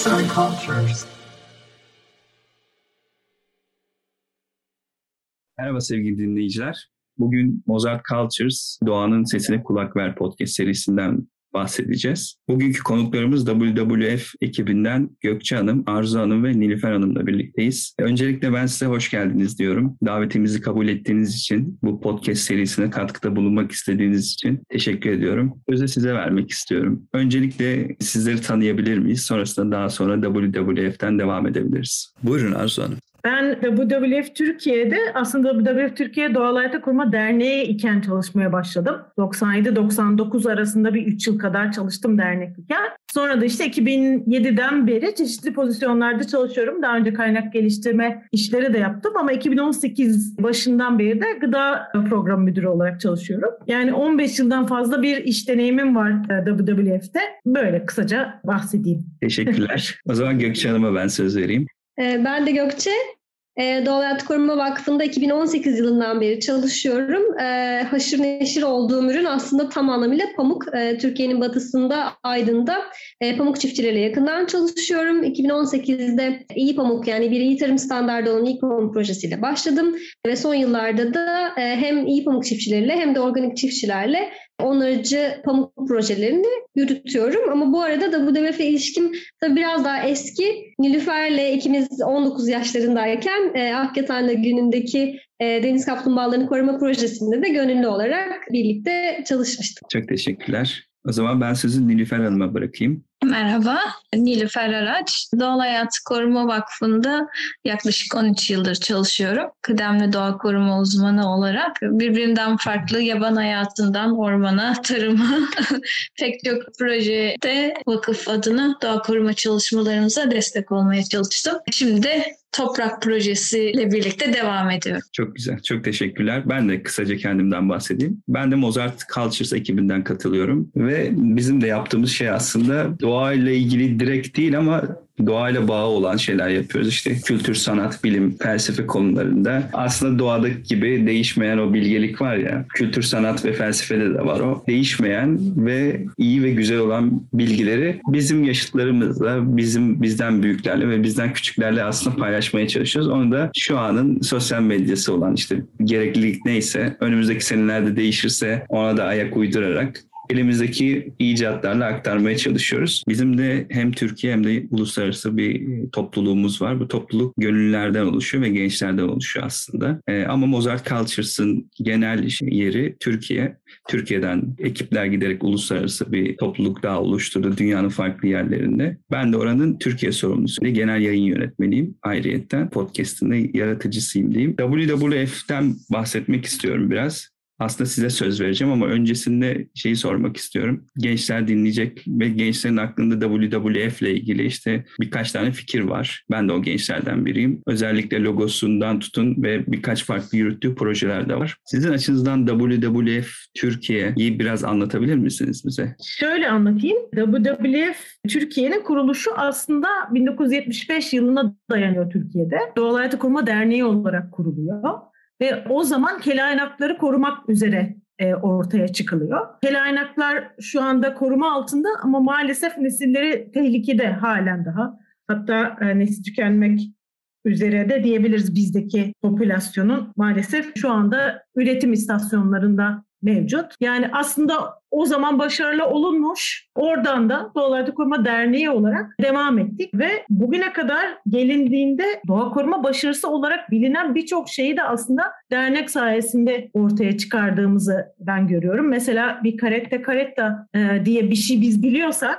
Arts and Cultures. Merhaba sevgili dinleyiciler. Bugün Mozart Cultures, Doğanın Sesine Kulak Ver podcast serisinden bahsedeceğiz. Bugünkü konuklarımız WWF ekibinden Gökçe Hanım, Arzu Hanım ve Nilüfer Hanım'la birlikteyiz. Öncelikle ben size hoş geldiniz diyorum. Davetimizi kabul ettiğiniz için, bu podcast serisine katkıda bulunmak istediğiniz için teşekkür ediyorum. Sözü size vermek istiyorum. Öncelikle sizleri tanıyabilir miyiz? Sonrasında daha sonra WWF'ten devam edebiliriz. Buyurun Arzu Hanım. Ben WWF Türkiye'de aslında WWF Türkiye Doğal Hayata Koruma Derneği iken çalışmaya başladım. 97-99 arasında bir 3 yıl kadar çalıştım dernek iken. Sonra da işte 2007'den beri çeşitli pozisyonlarda çalışıyorum. Daha önce kaynak geliştirme işleri de yaptım ama 2018 başından beri de gıda program müdürü olarak çalışıyorum. Yani 15 yıldan fazla bir iş deneyimim var e, WWF'te. Böyle kısaca bahsedeyim. Teşekkürler. o zaman Gökçe Hanım'a ben söz vereyim. Ee, ben de Gökçe. Ee, Doğal Hayat Koruma Vakfı'nda 2018 yılından beri çalışıyorum. Ee, haşır neşir olduğum ürün aslında tam anlamıyla pamuk. Türkiye'nin batısında, Aydın'da e, pamuk çiftçileriyle yakından çalışıyorum. 2018'de iyi pamuk yani bir iyi tarım standardı olan iyi pamuk projesiyle başladım. Ve son yıllarda da e, hem iyi pamuk çiftçileriyle hem de organik çiftçilerle onarıcı pamuk projelerini yürütüyorum. Ama bu arada da bu WWF ilişkim tabii biraz daha eski. Nilüfer'le ikimiz 19 yaşlarındayken e, Akyatan'la günündeki e, Deniz Kaplumbağalarını Koruma Projesi'nde de gönüllü olarak birlikte çalışmıştık. Çok teşekkürler. O zaman ben sözü Nilüfer Hanım'a bırakayım. Merhaba, Nilüfer Araç. Doğal Hayat Koruma Vakfı'nda yaklaşık 13 yıldır çalışıyorum. Kıdemli doğa koruma uzmanı olarak birbirinden farklı yaban hayatından ormana, tarıma pek çok projede vakıf adına doğa koruma çalışmalarımıza destek olmaya çalıştım. Şimdi de Toprak projesiyle birlikte devam ediyorum. Çok güzel, çok teşekkürler. Ben de kısaca kendimden bahsedeyim. Ben de Mozart Cultures ekibinden katılıyorum ve bizim de yaptığımız şey aslında doğayla ilgili direkt değil ama doğayla bağı olan şeyler yapıyoruz. İşte kültür, sanat, bilim, felsefe konularında. Aslında doğadaki gibi değişmeyen o bilgelik var ya, kültür, sanat ve felsefede de var o. Değişmeyen ve iyi ve güzel olan bilgileri bizim yaşıtlarımızla, bizim bizden büyüklerle ve bizden küçüklerle aslında paylaşmaya çalışıyoruz. Onu da şu anın sosyal medyası olan işte gereklilik neyse, önümüzdeki senelerde değişirse ona da ayak uydurarak elimizdeki icatlarla aktarmaya çalışıyoruz. Bizim de hem Türkiye hem de uluslararası bir topluluğumuz var. Bu topluluk gönüllülerden oluşuyor ve gençlerden oluşuyor aslında. Ee, ama Mozart Cultures'ın genel yeri Türkiye. Türkiye'den ekipler giderek uluslararası bir topluluk daha oluşturdu dünyanın farklı yerlerinde. Ben de oranın Türkiye sorumlusu. Genel yayın yönetmeniyim ayrıyetten. Podcast'ın yaratıcısıyım diyeyim. WWF'ten bahsetmek istiyorum biraz aslında size söz vereceğim ama öncesinde şeyi sormak istiyorum. Gençler dinleyecek ve gençlerin aklında WWF ile ilgili işte birkaç tane fikir var. Ben de o gençlerden biriyim. Özellikle logosundan tutun ve birkaç farklı yürüttüğü projeler de var. Sizin açınızdan WWF Türkiye'yi biraz anlatabilir misiniz bize? Şöyle anlatayım. WWF Türkiye'nin kuruluşu aslında 1975 yılına dayanıyor Türkiye'de. Doğal Hayatı Koruma Derneği olarak kuruluyor. Ve o zaman kelaynakları korumak üzere e, ortaya çıkılıyor. Kelaynaklar şu anda koruma altında ama maalesef nesilleri tehlikede halen daha. Hatta e, nesil tükenmek üzere de diyebiliriz bizdeki popülasyonun maalesef şu anda üretim istasyonlarında mevcut. Yani aslında o zaman başarılı olunmuş. Oradan da Doğa Hayatı Koruma Derneği olarak devam ettik ve bugüne kadar gelindiğinde doğa koruma başarısı olarak bilinen birçok şeyi de aslında dernek sayesinde ortaya çıkardığımızı ben görüyorum. Mesela bir karette karetta e, diye bir şey biz biliyorsak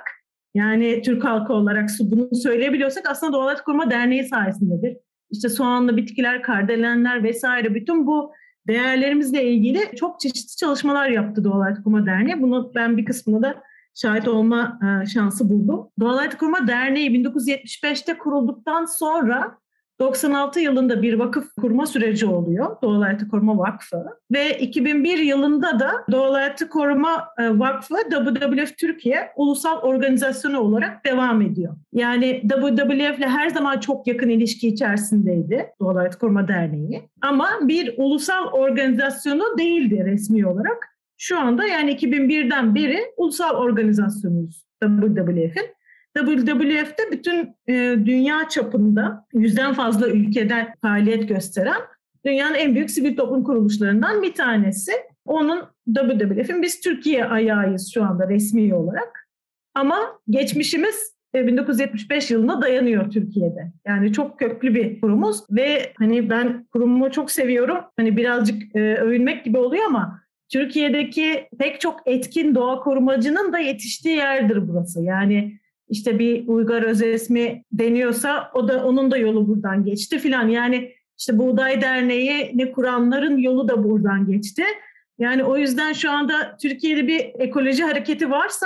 yani Türk halkı olarak bunu söyleyebiliyorsak aslında Doğa Hayatı Koruma Derneği sayesindedir. İşte soğanlı bitkiler, kardelenler vesaire bütün bu değerlerimizle ilgili çok çeşitli çalışmalar yaptı Doğal Hayat Koruma Derneği. Bunu ben bir kısmına da şahit olma e, şansı buldum. Doğal Hayat Koruma Derneği 1975'te kurulduktan sonra 96 yılında bir vakıf kurma süreci oluyor. Doğal Hayatı Koruma Vakfı. Ve 2001 yılında da Doğal Hayatı Koruma e, Vakfı WWF Türkiye ulusal organizasyonu olarak devam ediyor. Yani WWF ile her zaman çok yakın ilişki içerisindeydi Doğal Hayatı Koruma Derneği. Ama bir ulusal organizasyonu değildi resmi olarak. Şu anda yani 2001'den beri ulusal organizasyonuyuz WWF'in. WWF'de bütün e, dünya çapında yüzden fazla ülkeden faaliyet gösteren dünyanın en büyük sivil toplum kuruluşlarından bir tanesi. Onun WWF'in biz Türkiye ayağıyız şu anda resmi olarak. Ama geçmişimiz 1975 yılına dayanıyor Türkiye'de. Yani çok köklü bir kurumuz ve hani ben kurumumu çok seviyorum. Hani birazcık e, övünmek gibi oluyor ama Türkiye'deki pek çok etkin doğa korumacının da yetiştiği yerdir burası. Yani işte bir Uygar Özesmi deniyorsa o da onun da yolu buradan geçti filan. Yani işte Buğday Derneği ne kuranların yolu da buradan geçti. Yani o yüzden şu anda Türkiye'de bir ekoloji hareketi varsa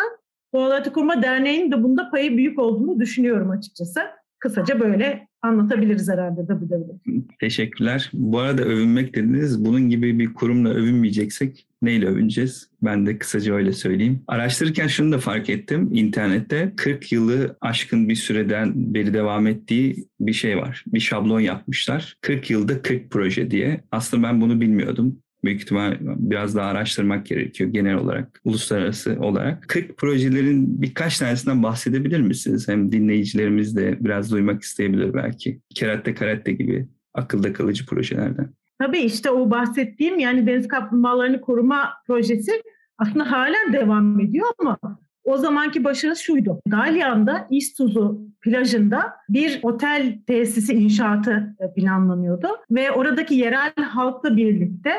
Doğal Koruma Derneği'nin de bunda payı büyük olduğunu düşünüyorum açıkçası. Kısaca böyle anlatabiliriz herhalde WWF. Teşekkürler. Bu arada övünmek dediniz. Bunun gibi bir kurumla övünmeyeceksek neyle övüneceğiz? Ben de kısaca öyle söyleyeyim. Araştırırken şunu da fark ettim. İnternette 40 yılı aşkın bir süreden beri devam ettiği bir şey var. Bir şablon yapmışlar. 40 yılda 40 proje diye. Aslında ben bunu bilmiyordum büyük ihtimal biraz daha araştırmak gerekiyor genel olarak, uluslararası olarak. 40 projelerin birkaç tanesinden bahsedebilir misiniz? Hem dinleyicilerimiz de biraz duymak isteyebilir belki. Keratte Karette gibi akılda kalıcı projelerden. Tabii işte o bahsettiğim yani deniz kaplumbağalarını koruma projesi aslında halen devam ediyor ama o zamanki başarısı şuydu. Dalyan'da İstuzu plajında bir otel tesisi inşaatı planlanıyordu ve oradaki yerel halkla birlikte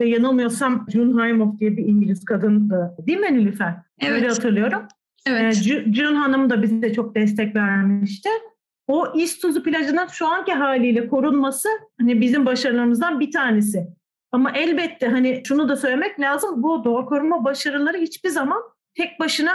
ve yanılmıyorsam June Haimoff diye bir İngiliz kadındı. Değil mi Nilüfer? Evet. Öyle hatırlıyorum. Evet. Ee, June Hanım da bize çok destek vermişti. O İstuzu plajının şu anki haliyle korunması hani bizim başarılarımızdan bir tanesi. Ama elbette hani şunu da söylemek lazım. Bu doğa koruma başarıları hiçbir zaman tek başına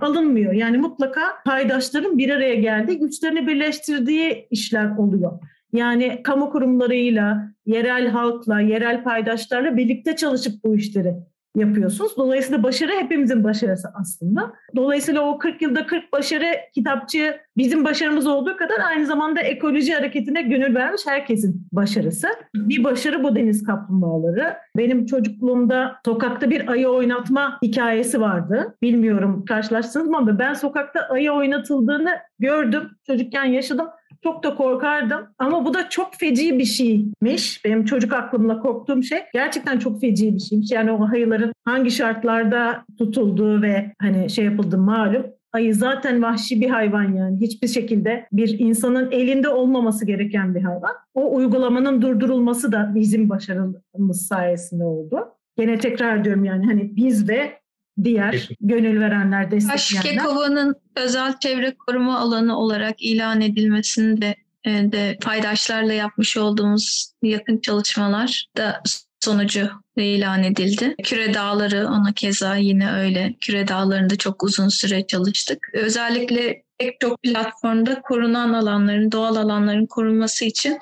alınmıyor. Yani mutlaka paydaşların bir araya geldiği, güçlerini birleştirdiği işler oluyor. Yani kamu kurumlarıyla, yerel halkla, yerel paydaşlarla birlikte çalışıp bu işleri yapıyorsunuz. Dolayısıyla başarı hepimizin başarısı aslında. Dolayısıyla o 40 yılda 40 başarı kitapçı bizim başarımız olduğu kadar aynı zamanda ekoloji hareketine gönül vermiş herkesin başarısı. Bir başarı bu deniz kaplumbağaları. Benim çocukluğumda sokakta bir ayı oynatma hikayesi vardı. Bilmiyorum karşılaştınız mı ama ben sokakta ayı oynatıldığını gördüm. Çocukken yaşadım. Çok da korkardım. Ama bu da çok feci bir şeymiş. Benim çocuk aklımla korktuğum şey. Gerçekten çok feci bir şeymiş. Yani o hayıların hangi şartlarda tutulduğu ve hani şey yapıldı malum. Ayı zaten vahşi bir hayvan yani. Hiçbir şekilde bir insanın elinde olmaması gereken bir hayvan. O uygulamanın durdurulması da bizim başarımız sayesinde oldu. Gene tekrar diyorum yani hani biz ve diğer gönül verenler, destekleyenler. Kekova'nın özel çevre koruma alanı olarak ilan edilmesinde e, de paydaşlarla yapmış olduğumuz yakın çalışmalar da sonucu ilan edildi. Küre Dağları ona keza yine öyle. Küre Dağları'nda çok uzun süre çalıştık. Özellikle pek çok platformda korunan alanların, doğal alanların korunması için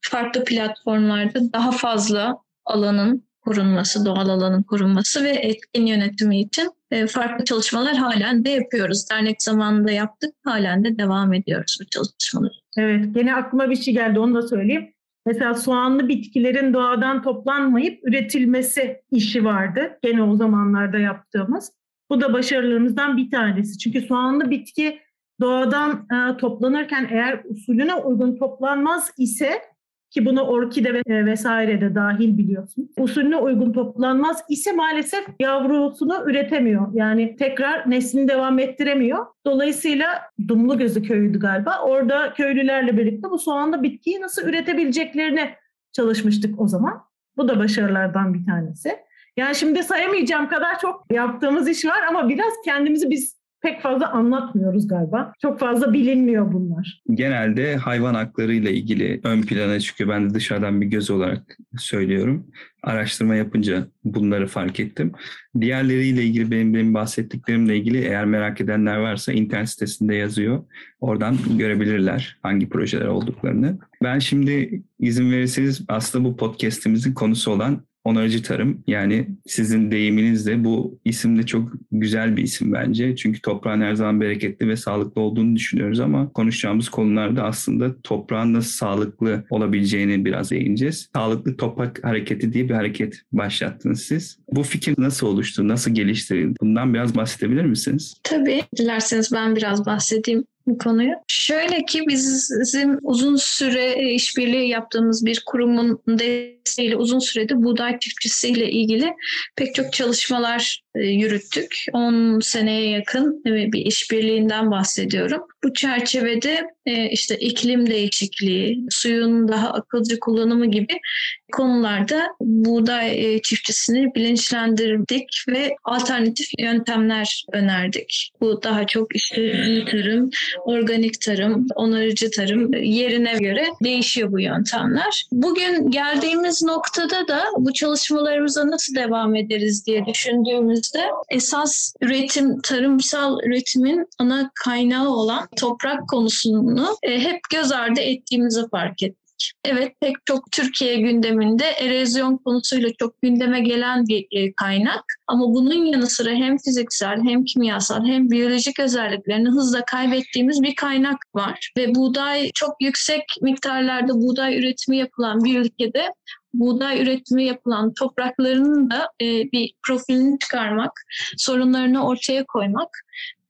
farklı platformlarda daha fazla alanın korunması, doğal alanın korunması ve etkin yönetimi için farklı çalışmalar halen de yapıyoruz. Dernek zamanında yaptık, halen de devam ediyoruz bu çalışmaları. Evet, gene aklıma bir şey geldi onu da söyleyeyim. Mesela soğanlı bitkilerin doğadan toplanmayıp üretilmesi işi vardı. Gene o zamanlarda yaptığımız. Bu da başarılarımızdan bir tanesi. Çünkü soğanlı bitki doğadan e, toplanırken eğer usulüne uygun toplanmaz ise ki bunu orkide ve e, vesaire de dahil biliyorsun. Usulüne uygun toplanmaz ise maalesef yavrusunu üretemiyor. Yani tekrar neslini devam ettiremiyor. Dolayısıyla Dumlugözü köyüydü galiba. Orada köylülerle birlikte bu soğanlı bitkiyi nasıl üretebileceklerini çalışmıştık o zaman. Bu da başarılardan bir tanesi. Yani şimdi sayamayacağım kadar çok yaptığımız iş var ama biraz kendimizi biz pek fazla anlatmıyoruz galiba. Çok fazla bilinmiyor bunlar. Genelde hayvan hakları ile ilgili ön plana çıkıyor. Ben de dışarıdan bir göz olarak söylüyorum. Araştırma yapınca bunları fark ettim. Diğerleriyle ilgili benim, benim bahsettiklerimle ilgili eğer merak edenler varsa internet sitesinde yazıyor. Oradan görebilirler hangi projeler olduklarını. Ben şimdi izin verirseniz aslında bu podcast'imizin konusu olan onarıcı tarım. Yani sizin deyiminizle bu isim de çok güzel bir isim bence. Çünkü toprağın her zaman bereketli ve sağlıklı olduğunu düşünüyoruz ama konuşacağımız konularda aslında toprağın nasıl sağlıklı olabileceğini biraz değineceğiz. Sağlıklı toprak hareketi diye bir hareket başlattınız siz. Bu fikir nasıl oluştu, nasıl geliştirildi? Bundan biraz bahsedebilir misiniz? Tabii. Dilerseniz ben biraz bahsedeyim bu konuyu. Şöyle ki bizim uzun süre işbirliği yaptığımız bir kurumun desteğiyle uzun süredir buğday çiftçisiyle ilgili pek çok çalışmalar yürüttük. 10 seneye yakın bir işbirliğinden bahsediyorum. Bu çerçevede e, işte iklim değişikliği, suyun daha akılcı kullanımı gibi konularda buğday e, çiftçisini bilinçlendirdik ve alternatif yöntemler önerdik. Bu daha çok işte tarım, organik tarım, onarıcı tarım yerine göre değişiyor bu yöntemler. Bugün geldiğimiz noktada da bu çalışmalarımıza nasıl devam ederiz diye düşündüğümüzde esas üretim, tarımsal üretimin ana kaynağı olan toprak konusunu e, hep göz ardı ettiğimizi fark ettik. Evet pek çok Türkiye gündeminde erozyon konusuyla çok gündeme gelen bir e, kaynak. Ama bunun yanı sıra hem fiziksel hem kimyasal hem biyolojik özelliklerini hızla kaybettiğimiz bir kaynak var. Ve buğday çok yüksek miktarlarda buğday üretimi yapılan bir ülkede buğday üretimi yapılan topraklarının da e, bir profilini çıkarmak, sorunlarını ortaya koymak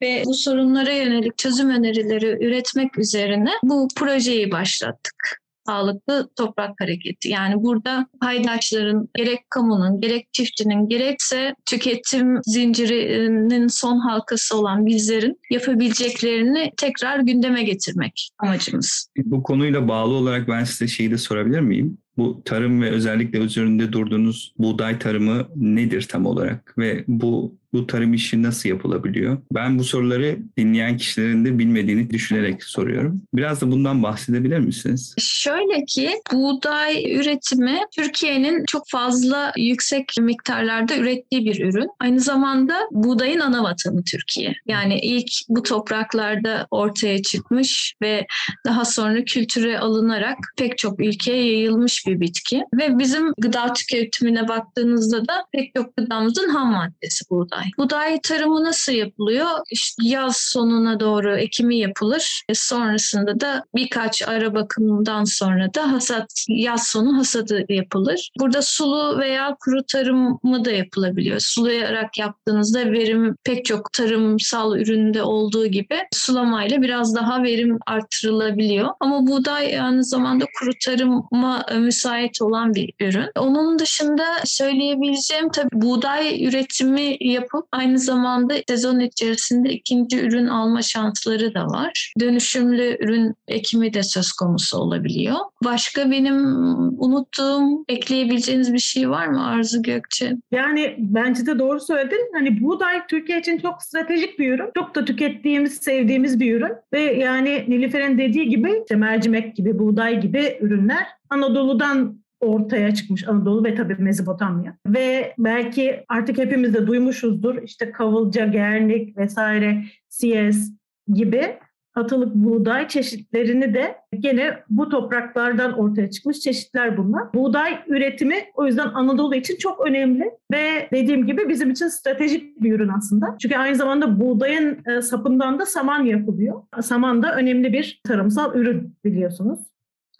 ve bu sorunlara yönelik çözüm önerileri üretmek üzerine bu projeyi başlattık sağlıklı toprak hareketi. Yani burada paydaşların gerek kamunun, gerek çiftçinin, gerekse tüketim zincirinin son halkası olan bizlerin yapabileceklerini tekrar gündeme getirmek amacımız. Bu konuyla bağlı olarak ben size şeyi de sorabilir miyim? Bu tarım ve özellikle üzerinde durduğunuz buğday tarımı nedir tam olarak? Ve bu bu tarım işi nasıl yapılabiliyor? Ben bu soruları dinleyen kişilerin de bilmediğini düşünerek soruyorum. Biraz da bundan bahsedebilir misiniz? Şöyle ki buğday üretimi Türkiye'nin çok fazla yüksek miktarlarda ürettiği bir ürün. Aynı zamanda buğdayın ana vatanı Türkiye. Yani ilk bu topraklarda ortaya çıkmış ve daha sonra kültüre alınarak pek çok ülkeye yayılmış bir bitki. Ve bizim gıda tüketimine baktığınızda da pek çok gıdamızın ham maddesi buğday buğday. Buğday tarımı nasıl yapılıyor? İşte yaz sonuna doğru ekimi yapılır. E sonrasında da birkaç ara bakımından sonra da hasat, yaz sonu hasadı yapılır. Burada sulu veya kuru tarımı da yapılabiliyor. Sulayarak yaptığınızda verim pek çok tarımsal üründe olduğu gibi sulamayla biraz daha verim artırılabiliyor. Ama buğday aynı zamanda kuru tarıma müsait olan bir ürün. Onun dışında söyleyebileceğim tabii buğday üretimi yap yapıp aynı zamanda sezon içerisinde ikinci ürün alma şansları da var. Dönüşümlü ürün ekimi de söz konusu olabiliyor. Başka benim unuttuğum, ekleyebileceğiniz bir şey var mı Arzu Gökçe? Yani bence de doğru söyledin. Hani buğday Türkiye için çok stratejik bir ürün. Çok da tükettiğimiz, sevdiğimiz bir ürün. Ve yani Nilüfer'in dediği gibi işte mercimek gibi, buğday gibi ürünler Anadolu'dan ortaya çıkmış Anadolu ve tabii Mezopotamya. Ve belki artık hepimiz de duymuşuzdur işte Kavılca, Gernik vesaire, Siyes gibi atılık buğday çeşitlerini de gene bu topraklardan ortaya çıkmış çeşitler bunlar. Buğday üretimi o yüzden Anadolu için çok önemli ve dediğim gibi bizim için stratejik bir ürün aslında. Çünkü aynı zamanda buğdayın e, sapından da saman yapılıyor. Saman da önemli bir tarımsal ürün biliyorsunuz.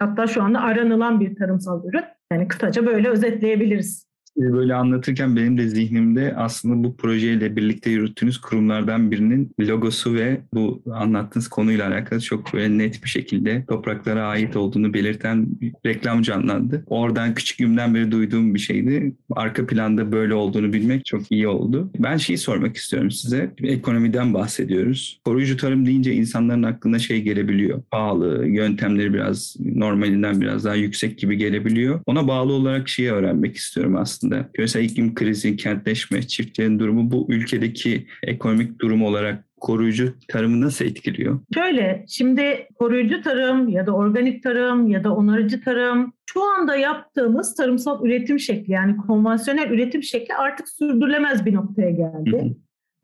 Hatta şu anda aranılan bir tarımsal ürün. Yani kısaca böyle özetleyebiliriz. Böyle anlatırken benim de zihnimde aslında bu projeyle birlikte yürüttüğünüz kurumlardan birinin logosu ve bu anlattığınız konuyla alakalı çok net bir şekilde topraklara ait olduğunu belirten reklam canlandı. Oradan küçüklüğümden beri duyduğum bir şeydi. Arka planda böyle olduğunu bilmek çok iyi oldu. Ben şeyi sormak istiyorum size. Ekonomiden bahsediyoruz. Koruyucu tarım deyince insanların aklına şey gelebiliyor. Pahalı, yöntemleri biraz normalinden biraz daha yüksek gibi gelebiliyor. Ona bağlı olarak şeyi öğrenmek istiyorum aslında aslında. Küresel iklim krizi, kentleşme, çiftçilerin durumu bu ülkedeki ekonomik durum olarak koruyucu tarımı nasıl etkiliyor? Şöyle, şimdi koruyucu tarım ya da organik tarım ya da onarıcı tarım şu anda yaptığımız tarımsal üretim şekli yani konvansiyonel üretim şekli artık sürdürülemez bir noktaya geldi. Hı hı.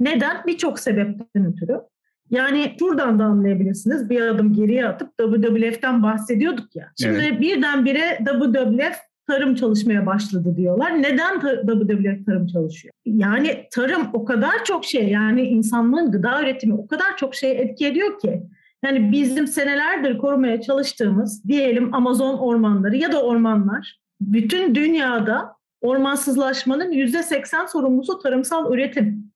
Neden? Birçok sebepten ötürü. Yani şuradan da anlayabilirsiniz. Bir adım geriye atıp WWF'ten bahsediyorduk ya. Şimdi evet. birdenbire WWF tarım çalışmaya başladı diyorlar. Neden WWF tarım çalışıyor? Yani tarım o kadar çok şey yani insanlığın gıda üretimi o kadar çok şey etki ediyor ki. Yani bizim senelerdir korumaya çalıştığımız diyelim Amazon ormanları ya da ormanlar bütün dünyada ormansızlaşmanın yüzde seksen sorumlusu tarımsal üretim.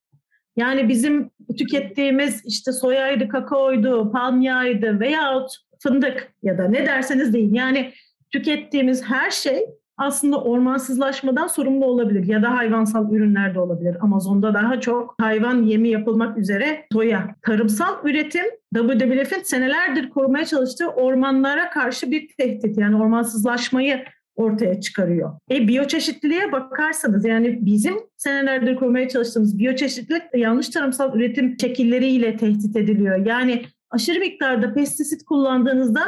Yani bizim tükettiğimiz işte soyaydı, kakaoydu, palm yağıydı veyahut fındık ya da ne derseniz deyin. Yani tükettiğimiz her şey aslında ormansızlaşmadan sorumlu olabilir ya da hayvansal ürünler de olabilir. Amazon'da daha çok hayvan yemi yapılmak üzere soya. Tarımsal üretim WWF'in senelerdir korumaya çalıştığı ormanlara karşı bir tehdit. Yani ormansızlaşmayı ortaya çıkarıyor. E biyoçeşitliliğe bakarsanız yani bizim senelerdir korumaya çalıştığımız biyoçeşitlilik yanlış tarımsal üretim şekilleriyle tehdit ediliyor. Yani aşırı miktarda pestisit kullandığınızda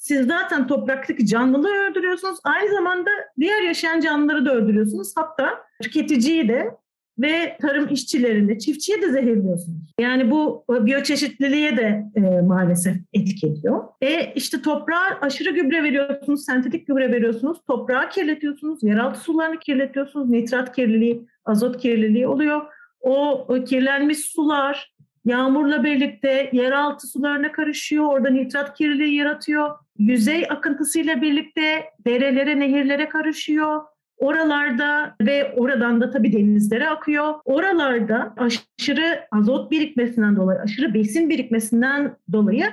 siz zaten topraktaki canlılığı öldürüyorsunuz. Aynı zamanda diğer yaşayan canlıları da öldürüyorsunuz. Hatta tüketiciyi de ve tarım işçilerini, çiftçiye de zehirliyorsunuz. Yani bu biyoçeşitliliğe de e, maalesef etki ediyor. E işte toprağa aşırı gübre veriyorsunuz, sentetik gübre veriyorsunuz, toprağı kirletiyorsunuz, yeraltı sularını kirletiyorsunuz, nitrat kirliliği, azot kirliliği oluyor. O, o kirlenmiş sular yağmurla birlikte yeraltı sularına karışıyor, orada nitrat kirliliği yaratıyor. Yüzey akıntısıyla birlikte derelere, nehirlere karışıyor Oralarda ve oradan da tabii denizlere akıyor. Oralarda aşırı azot birikmesinden dolayı, aşırı besin birikmesinden dolayı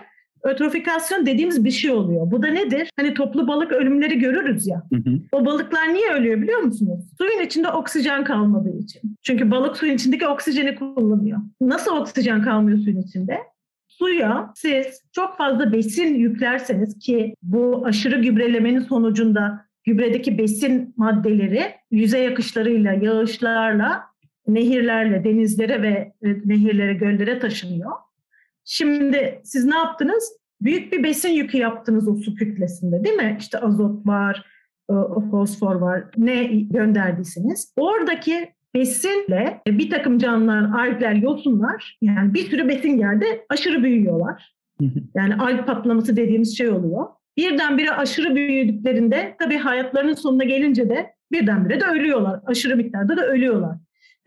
ötrofikasyon dediğimiz bir şey oluyor. Bu da nedir? Hani toplu balık ölümleri görürüz ya. Hı hı. O balıklar niye ölüyor biliyor musunuz? Suyun içinde oksijen kalmadığı için. Çünkü balık suyun içindeki oksijeni kullanıyor. Nasıl oksijen kalmıyor suyun içinde? Suya siz çok fazla besin yüklerseniz ki bu aşırı gübrelemenin sonucunda gübredeki besin maddeleri yüzey akışlarıyla, yağışlarla, nehirlerle, denizlere ve nehirlere, göllere taşınıyor. Şimdi siz ne yaptınız? Büyük bir besin yükü yaptınız o su kütlesinde değil mi? İşte azot var, e, fosfor var, ne gönderdiyseniz. Oradaki besinle bir takım canlılar, algler, yosunlar yani bir sürü besin geldi aşırı büyüyorlar. Yani alg patlaması dediğimiz şey oluyor. Birdenbire aşırı büyüdüklerinde tabii hayatlarının sonuna gelince de birdenbire de ölüyorlar. Aşırı miktarda da ölüyorlar.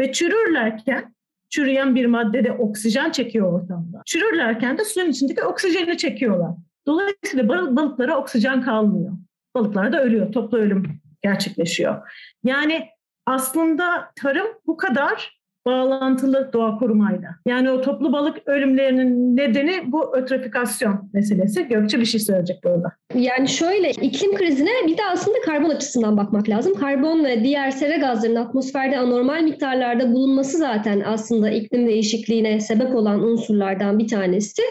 Ve çürürlerken çürüyen bir maddede oksijen çekiyor ortamda. Çürürlerken de suyun içindeki oksijeni çekiyorlar. Dolayısıyla balıklara oksijen kalmıyor. Balıklar da ölüyor. Toplu ölüm gerçekleşiyor. Yani aslında tarım bu kadar bağlantılı doğa korumayla. Yani o toplu balık ölümlerinin nedeni bu ötrofikasyon meselesi. Gökçe bir şey söyleyecek burada. Yani şöyle iklim krizine bir de aslında karbon açısından bakmak lazım. Karbon ve diğer sera gazlarının atmosferde anormal miktarlarda bulunması zaten aslında iklim değişikliğine sebep olan unsurlardan bir tanesi.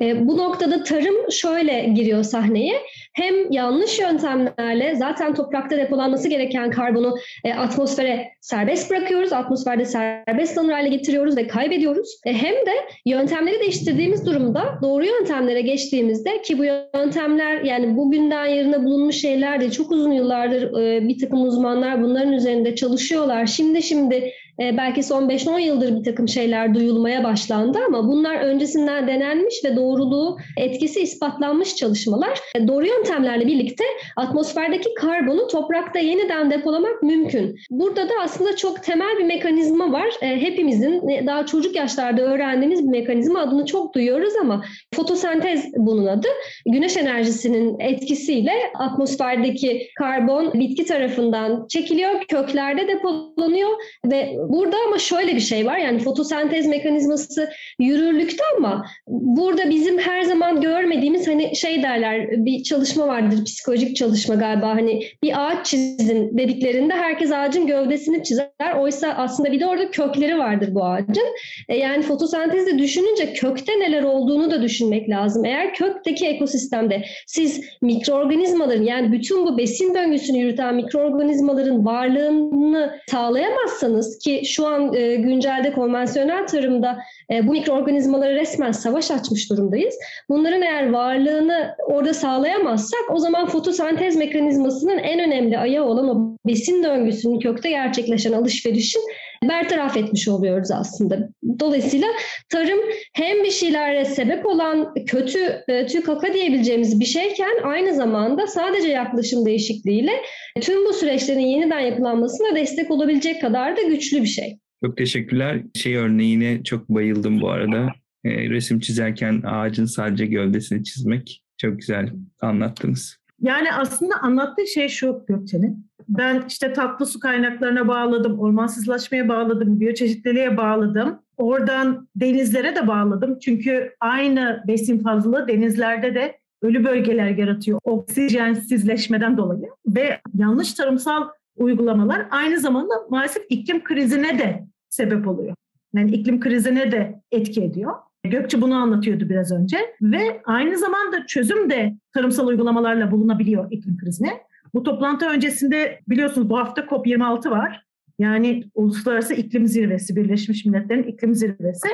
E, bu noktada tarım şöyle giriyor sahneye hem yanlış yöntemlerle zaten toprakta depolanması gereken karbonu e, atmosfere serbest bırakıyoruz. Atmosferde serbest alınır hale getiriyoruz ve kaybediyoruz. E, hem de yöntemleri değiştirdiğimiz durumda doğru yöntemlere geçtiğimizde ki bu yöntemler yani bugünden yarına bulunmuş şeyler de çok uzun yıllardır e, bir takım uzmanlar bunların üzerinde çalışıyorlar. Şimdi şimdi e, belki son 5-10 yıldır bir takım şeyler duyulmaya başlandı ama bunlar öncesinden denenmiş ve doğruluğu etkisi ispatlanmış çalışmalar. E, doğru yöntemlerle birlikte atmosferdeki karbonu toprakta yeniden depolamak mümkün. Burada da aslında çok temel bir mekanizma var. E, hepimizin e, daha çocuk yaşlarda öğrendiğimiz bir mekanizma adını çok duyuyoruz ama fotosentez bunun adı. Güneş enerjisinin etkisiyle atmosferdeki karbon bitki tarafından çekiliyor, köklerde depolanıyor ve Burada ama şöyle bir şey var yani fotosentez mekanizması yürürlükte ama burada bizim her zaman görmediğimiz hani şey derler bir çalışma vardır psikolojik çalışma galiba hani bir ağaç çizin dediklerinde herkes ağacın gövdesini çizer. Oysa aslında bir de orada kökleri vardır bu ağacın. E yani fotosentezde düşününce kökte neler olduğunu da düşünmek lazım. Eğer kökteki ekosistemde siz mikroorganizmaların yani bütün bu besin döngüsünü yürüten mikroorganizmaların varlığını sağlayamazsanız ki şu an e, güncelde konvansiyonel tarımda e, bu mikroorganizmaları resmen savaş açmış durumdayız. Bunların eğer varlığını orada sağlayamazsak o zaman fotosentez mekanizmasının en önemli ayağı olan o besin döngüsünün kökte gerçekleşen alışverişin bertaraf etmiş oluyoruz aslında. Dolayısıyla tarım hem bir şeylere sebep olan kötü e, tükaka diyebileceğimiz bir şeyken aynı zamanda sadece yaklaşım değişikliğiyle tüm bu süreçlerin yeniden yapılanmasına destek olabilecek kadar da güçlü bir şey. Çok teşekkürler. Şey örneğine çok bayıldım bu arada. E, resim çizerken ağacın sadece gövdesini çizmek çok güzel anlattınız. Yani aslında anlattığı şey şu Gökçe'nin. Ben işte tatlı su kaynaklarına bağladım, ormansızlaşmaya bağladım, biyoçeşitliliğe bağladım. Oradan denizlere de bağladım. Çünkü aynı besin fazlalığı denizlerde de ölü bölgeler yaratıyor oksijensizleşmeden dolayı. Ve yanlış tarımsal uygulamalar aynı zamanda maalesef iklim krizine de sebep oluyor. Yani iklim krizine de etki ediyor. Gökçe bunu anlatıyordu biraz önce ve aynı zamanda çözüm de tarımsal uygulamalarla bulunabiliyor iklim krizine. Bu toplantı öncesinde biliyorsunuz bu hafta COP26 var. Yani Uluslararası İklim Zirvesi, Birleşmiş Milletler'in iklim zirvesi.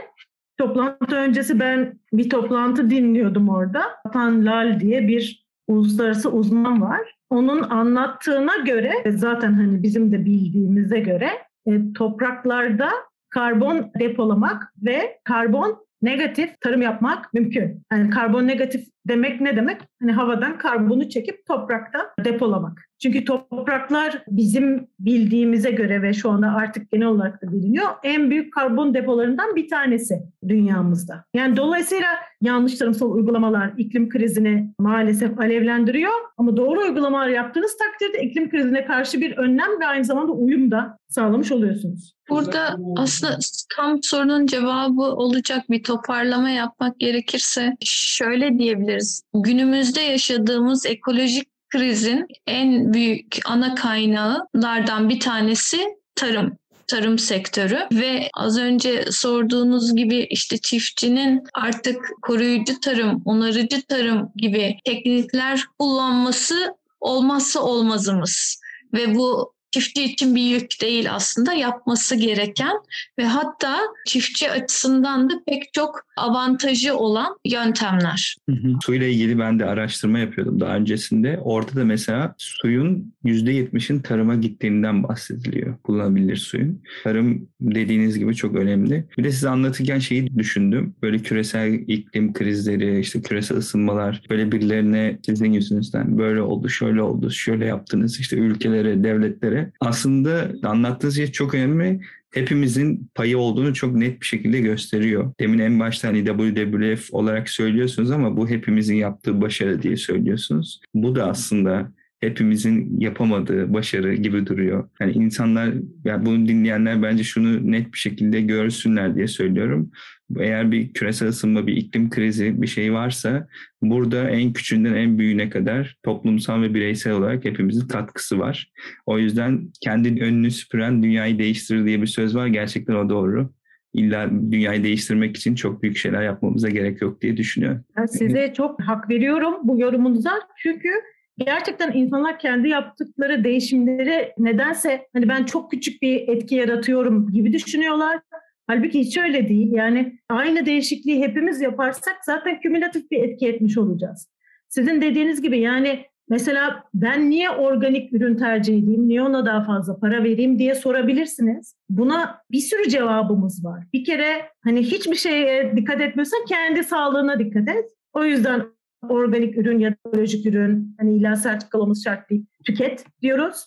Toplantı öncesi ben bir toplantı dinliyordum orada. Tan Lal diye bir uluslararası uzman var. Onun anlattığına göre zaten hani bizim de bildiğimize göre e, topraklarda karbon depolamak ve karbon negatif tarım yapmak mümkün. Yani karbon negatif demek ne demek? Hani havadan karbonu çekip toprakta depolamak. Çünkü topraklar bizim bildiğimize göre ve şu anda artık genel olarak da biliniyor en büyük karbon depolarından bir tanesi dünyamızda. Yani dolayısıyla yanlış tarımsal uygulamalar iklim krizini maalesef alevlendiriyor ama doğru uygulamalar yaptığınız takdirde iklim krizine karşı bir önlem ve aynı zamanda uyum da sağlamış oluyorsunuz. Burada aslında tam sorunun cevabı olacak bir toparlama yapmak gerekirse şöyle diyebiliriz. Günümüzde yaşadığımız ekolojik krizin en büyük ana kaynağılardan bir tanesi tarım tarım sektörü ve az önce sorduğunuz gibi işte çiftçinin artık koruyucu tarım, onarıcı tarım gibi teknikler kullanması olmazsa olmazımız ve bu çiftçi için bir yük değil aslında yapması gereken ve hatta çiftçi açısından da pek çok avantajı olan yöntemler. Hı hı. Suyla ilgili ben de araştırma yapıyordum daha öncesinde. Orada da mesela suyun %70'in tarıma gittiğinden bahsediliyor. Kullanılabilir suyun. Tarım dediğiniz gibi çok önemli. Bir de size anlatırken şeyi düşündüm. Böyle küresel iklim krizleri, işte küresel ısınmalar böyle birilerine sizin yüzünüzden böyle oldu, şöyle oldu, şöyle yaptınız işte ülkelere, devletlere. Aslında anlattığınız şey çok önemli hepimizin payı olduğunu çok net bir şekilde gösteriyor. Demin en başta hani WWF olarak söylüyorsunuz ama bu hepimizin yaptığı başarı diye söylüyorsunuz. Bu da aslında hepimizin yapamadığı başarı gibi duruyor. Yani insanlar, yani bunu dinleyenler bence şunu net bir şekilde görsünler diye söylüyorum. Eğer bir küresel ısınma, bir iklim krizi bir şey varsa burada en küçüğünden en büyüğüne kadar toplumsal ve bireysel olarak hepimizin katkısı var. O yüzden kendin önünü süpüren dünyayı değiştirir diye bir söz var. Gerçekten o doğru. İlla dünyayı değiştirmek için çok büyük şeyler yapmamıza gerek yok diye düşünüyorum. Ben size çok hak veriyorum bu yorumunuza. Çünkü gerçekten insanlar kendi yaptıkları değişimleri nedense hani ben çok küçük bir etki yaratıyorum gibi düşünüyorlar. Halbuki hiç öyle değil. Yani aynı değişikliği hepimiz yaparsak zaten kümülatif bir etki etmiş olacağız. Sizin dediğiniz gibi yani mesela ben niye organik ürün tercih edeyim, niye ona daha fazla para vereyim diye sorabilirsiniz. Buna bir sürü cevabımız var. Bir kere hani hiçbir şeye dikkat etmiyorsan kendi sağlığına dikkat et. O yüzden organik ürün ya da ekolojik ürün hani illa sertifikalımız şart değil tüket diyoruz.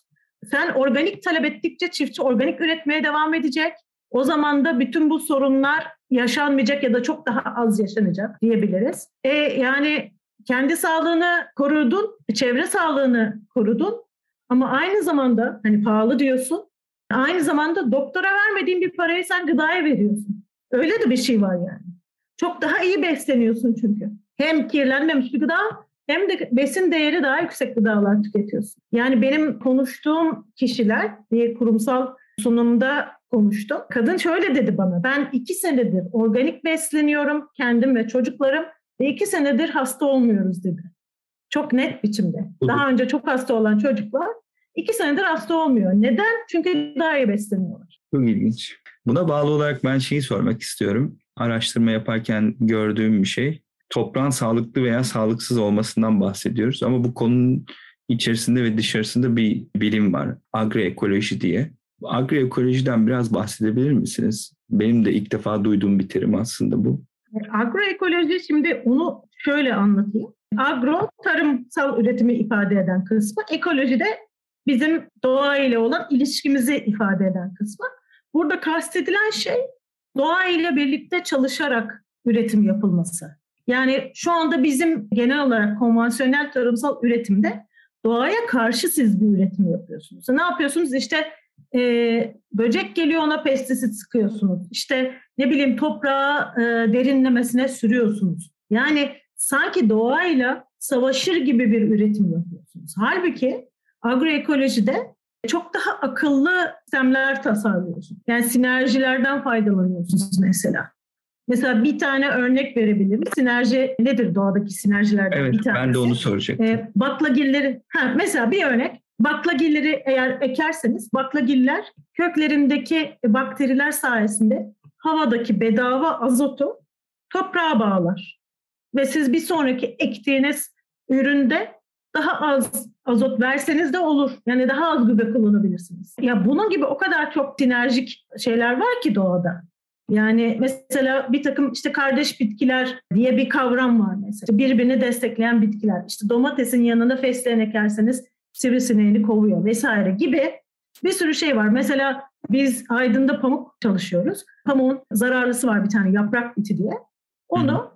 Sen organik talep ettikçe çiftçi organik üretmeye devam edecek. O zaman da bütün bu sorunlar yaşanmayacak ya da çok daha az yaşanacak diyebiliriz. E, yani kendi sağlığını korudun, çevre sağlığını korudun ama aynı zamanda hani pahalı diyorsun. Aynı zamanda doktora vermediğin bir parayı sen gıdaya veriyorsun. Öyle de bir şey var yani. Çok daha iyi besleniyorsun çünkü. Hem kirlenmemiş bir gıda hem de besin değeri daha yüksek gıdalar tüketiyorsun. Yani benim konuştuğum kişiler bir kurumsal sunumda konuştum. Kadın şöyle dedi bana, ben iki senedir organik besleniyorum kendim ve çocuklarım ve iki senedir hasta olmuyoruz dedi. Çok net biçimde. Daha önce çok hasta olan çocuklar iki senedir hasta olmuyor. Neden? Çünkü daha iyi besleniyorlar. Çok ilginç. Buna bağlı olarak ben şeyi sormak istiyorum. Araştırma yaparken gördüğüm bir şey. Toprağın sağlıklı veya sağlıksız olmasından bahsediyoruz. Ama bu konunun içerisinde ve dışarısında bir bilim var. Agroekoloji diye. Agroekolojiden biraz bahsedebilir misiniz? Benim de ilk defa duyduğum bir terim aslında bu. Agroekoloji şimdi onu şöyle anlatayım. Agro tarımsal üretimi ifade eden kısmı, ekoloji de bizim doğa ile olan ilişkimizi ifade eden kısmı. Burada kastedilen şey doğa ile birlikte çalışarak üretim yapılması. Yani şu anda bizim genel olarak konvansiyonel tarımsal üretimde doğaya karşı siz bir üretim yapıyorsunuz. Ne yapıyorsunuz? İşte e, böcek geliyor ona pestisit sıkıyorsunuz. İşte ne bileyim toprağa e, derinlemesine sürüyorsunuz. Yani sanki doğayla savaşır gibi bir üretim yapıyorsunuz. Halbuki agroekolojide çok daha akıllı sistemler tasarlıyorsunuz. Yani sinerjilerden faydalanıyorsunuz mesela. Mesela bir tane örnek verebilirim. Sinerji nedir doğadaki sinerjilerden evet, bir tanesi? ben de onu soracaktım. E, baklagilleri, ha, mesela bir örnek. Baklagilleri eğer ekerseniz baklagiller köklerindeki bakteriler sayesinde havadaki bedava azotu toprağa bağlar. Ve siz bir sonraki ektiğiniz üründe daha az azot verseniz de olur. Yani daha az gübre kullanabilirsiniz. Ya bunun gibi o kadar çok sinerjik şeyler var ki doğada. Yani mesela bir takım işte kardeş bitkiler diye bir kavram var mesela. Birbirini destekleyen bitkiler. İşte domatesin yanına fesleğen ekerseniz sivrisineğini kovuyor vesaire gibi bir sürü şey var. Mesela biz Aydın'da pamuk çalışıyoruz. Pamuğun zararlısı var bir tane yaprak biti diye. Onu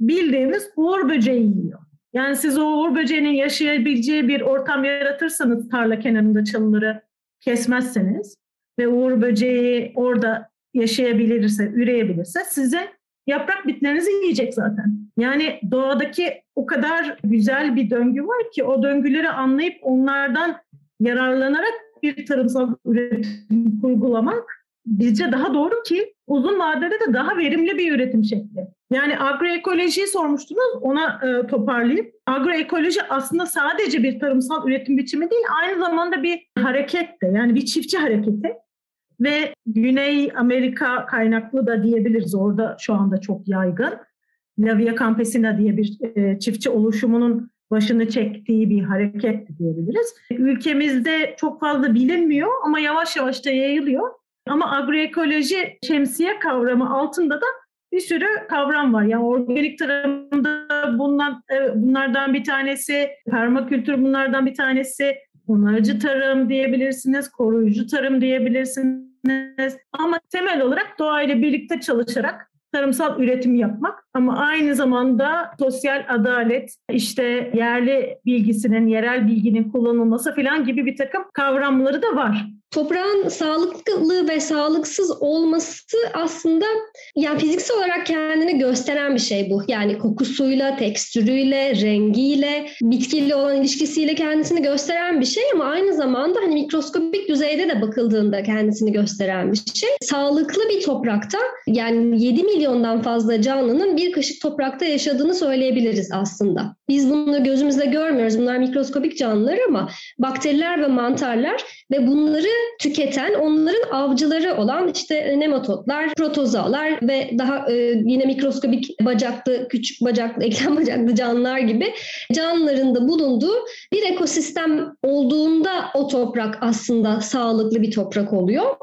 bildiğimiz uğur böceği yiyor. Yani siz o uğur böceğinin yaşayabileceği bir ortam yaratırsanız tarla kenarında çalıları kesmezseniz ve uğur böceği orada yaşayabilirse, üreyebilirse size yaprak bitlerinizi yiyecek zaten. Yani doğadaki o kadar güzel bir döngü var ki o döngüleri anlayıp onlardan yararlanarak bir tarımsal üretim kurgulamak bizce daha doğru ki uzun vadede de daha verimli bir üretim şekli. Yani agroekolojiyi sormuştunuz ona e, toparlayayım. Agroekoloji aslında sadece bir tarımsal üretim biçimi değil aynı zamanda bir hareket de yani bir çiftçi hareketi ve Güney Amerika kaynaklı da diyebiliriz orada şu anda çok yaygın. Lavia Campesina diye bir e, çiftçi oluşumunun başını çektiği bir hareket diyebiliriz. Ülkemizde çok fazla bilinmiyor ama yavaş yavaş da yayılıyor. Ama agroekoloji şemsiye kavramı altında da bir sürü kavram var. Yani organik tarımda bundan, e, bunlardan bir tanesi, permakültür bunlardan bir tanesi, onarıcı tarım diyebilirsiniz, koruyucu tarım diyebilirsiniz. Ama temel olarak doğayla birlikte çalışarak tarımsal üretim yapmak ama aynı zamanda sosyal adalet, işte yerli bilgisinin, yerel bilginin kullanılması falan gibi bir takım kavramları da var. Toprağın sağlıklı ve sağlıksız olması aslında yani fiziksel olarak kendini gösteren bir şey bu. Yani kokusuyla, tekstürüyle, rengiyle, bitkiyle olan ilişkisiyle kendisini gösteren bir şey ama aynı zamanda hani mikroskopik düzeyde de bakıldığında kendisini gösteren bir şey. Sağlıklı bir toprakta yani 7 milyondan fazla canlının bir kaşık toprakta yaşadığını söyleyebiliriz aslında. Biz bunu gözümüzle görmüyoruz. Bunlar mikroskopik canlılar ama bakteriler ve mantarlar ve bunları tüketen onların avcıları olan işte nematodlar, protozoalar ve daha e, yine mikroskobik bacaklı, küçük bacaklı, eklem bacaklı canlılar gibi canlıların da bulunduğu bir ekosistem olduğunda o toprak aslında sağlıklı bir toprak oluyor.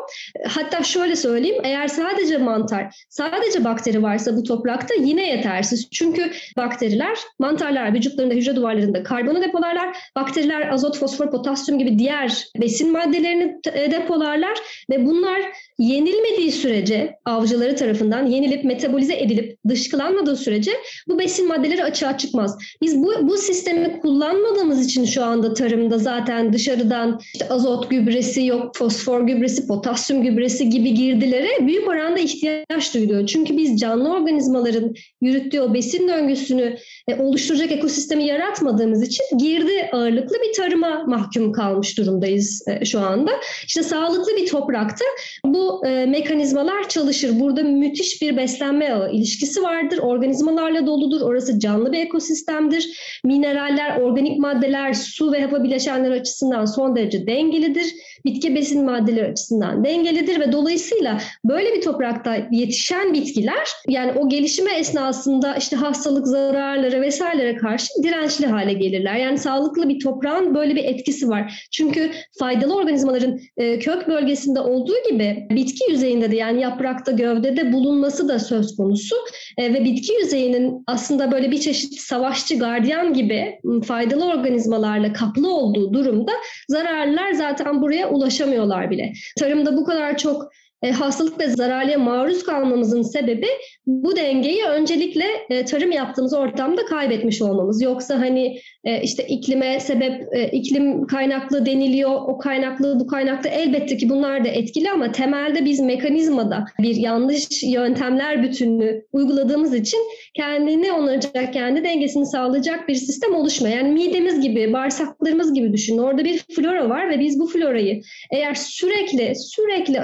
Hatta şöyle söyleyeyim, eğer sadece mantar, sadece bakteri varsa bu toprakta yine yetersiz. Çünkü bakteriler, mantarlar vücutlarında, hücre duvarlarında karbonu depolarlar. Bakteriler azot, fosfor, potasyum gibi diğer besin maddelerini depolarlar ve bunlar yenilmediği sürece avcıları tarafından yenilip metabolize edilip dışkılanmadığı sürece bu besin maddeleri açığa çıkmaz. Biz bu, bu sistemi kullanmadığımız için şu anda tarımda zaten dışarıdan işte azot gübresi yok, fosfor gübresi, potasyum gübresi gibi girdilere büyük oranda ihtiyaç duyuluyor. Çünkü biz canlı organizmaların yürüttüğü o besin döngüsünü e, oluşturacak ekosistemi yaratmadığımız için girdi ağırlıklı bir tarıma mahkum kalmış durumdayız e, şu anda. İşte sağlıklı bir toprakta bu e, mekanizmalar çalışır. Burada müthiş bir beslenme ağı ilişkisi vardır. Organizmalarla doludur. Orası canlı bir ekosistemdir. Mineraller, organik maddeler, su ve hava bileşenleri açısından son derece dengelidir. Bitki besin maddeleri açısından dengelidir ve dolayısıyla böyle bir toprakta yetişen bitkiler yani o gelişime esnasında işte hastalık zararları vesairelere karşı dirençli hale gelirler. Yani sağlıklı bir toprağın böyle bir etkisi var. Çünkü faydalı organizmaların e, kök bölgesinde olduğu gibi bitki yüzeyinde de yani yaprakta, gövdede bulunması da söz konusu. E, ve bitki yüzeyinin aslında böyle bir çeşit savaşçı, gardiyan gibi faydalı organizmalarla kaplı olduğu durumda zararlılar zaten buraya ulaşamıyorlar bile. Tarımda bu kadar çok e, hastalık ve zararlıya maruz kalmamızın sebebi bu dengeyi öncelikle e, tarım yaptığımız ortamda kaybetmiş olmamız. Yoksa hani e, işte iklime sebep iklim kaynaklı deniliyor, o kaynaklı bu kaynaklı elbette ki bunlar da etkili ama temelde biz mekanizmada bir yanlış yöntemler bütününü uyguladığımız için kendini onaracak, kendi dengesini sağlayacak bir sistem oluşmuyor. Yani midemiz gibi, bağırsaklarımız gibi düşünün. Orada bir flora var ve biz bu florayı eğer sürekli sürekli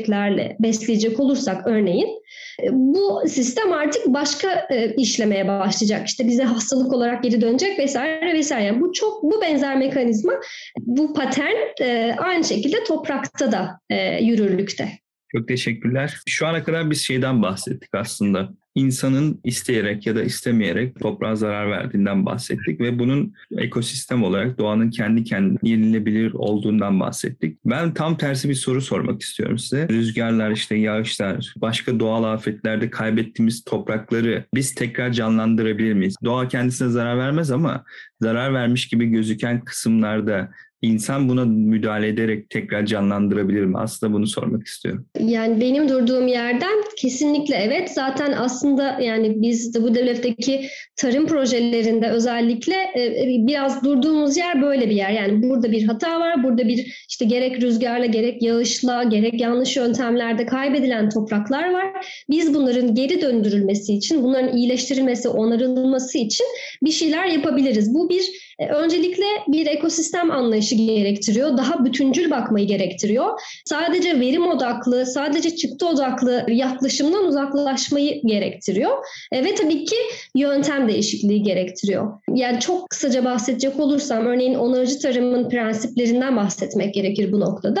asitleyeceklerle besleyecek olursak örneğin e, bu sistem artık başka e, işlemeye başlayacak. İşte bize hastalık olarak geri dönecek vesaire vesaire. Yani bu çok bu benzer mekanizma, bu patern e, aynı şekilde toprakta da yürürlükte. Çok teşekkürler. Şu ana kadar biz şeyden bahsettik aslında. İnsanın isteyerek ya da istemeyerek toprağa zarar verdiğinden bahsettik ve bunun ekosistem olarak doğanın kendi kendine yenilebilir olduğundan bahsettik. Ben tam tersi bir soru sormak istiyorum size. Rüzgarlar, işte yağışlar, başka doğal afetlerde kaybettiğimiz toprakları biz tekrar canlandırabilir miyiz? Doğa kendisine zarar vermez ama zarar vermiş gibi gözüken kısımlarda İnsan buna müdahale ederek tekrar canlandırabilir mi? Aslında bunu sormak istiyorum. Yani benim durduğum yerden kesinlikle evet. Zaten aslında yani biz de bu devletteki tarım projelerinde özellikle e, biraz durduğumuz yer böyle bir yer. Yani burada bir hata var. Burada bir işte gerek rüzgarla gerek yağışla gerek yanlış yöntemlerde kaybedilen topraklar var. Biz bunların geri döndürülmesi için, bunların iyileştirilmesi, onarılması için bir şeyler yapabiliriz. Bu bir öncelikle bir ekosistem anlayışı gerektiriyor. Daha bütüncül bakmayı gerektiriyor. Sadece verim odaklı, sadece çıktı odaklı yaklaşımdan uzaklaşmayı gerektiriyor. E, ve tabii ki yöntem değişikliği gerektiriyor. Yani çok kısaca bahsedecek olursam örneğin onarıcı tarımın prensiplerinden bahsetmek gerekir bu noktada.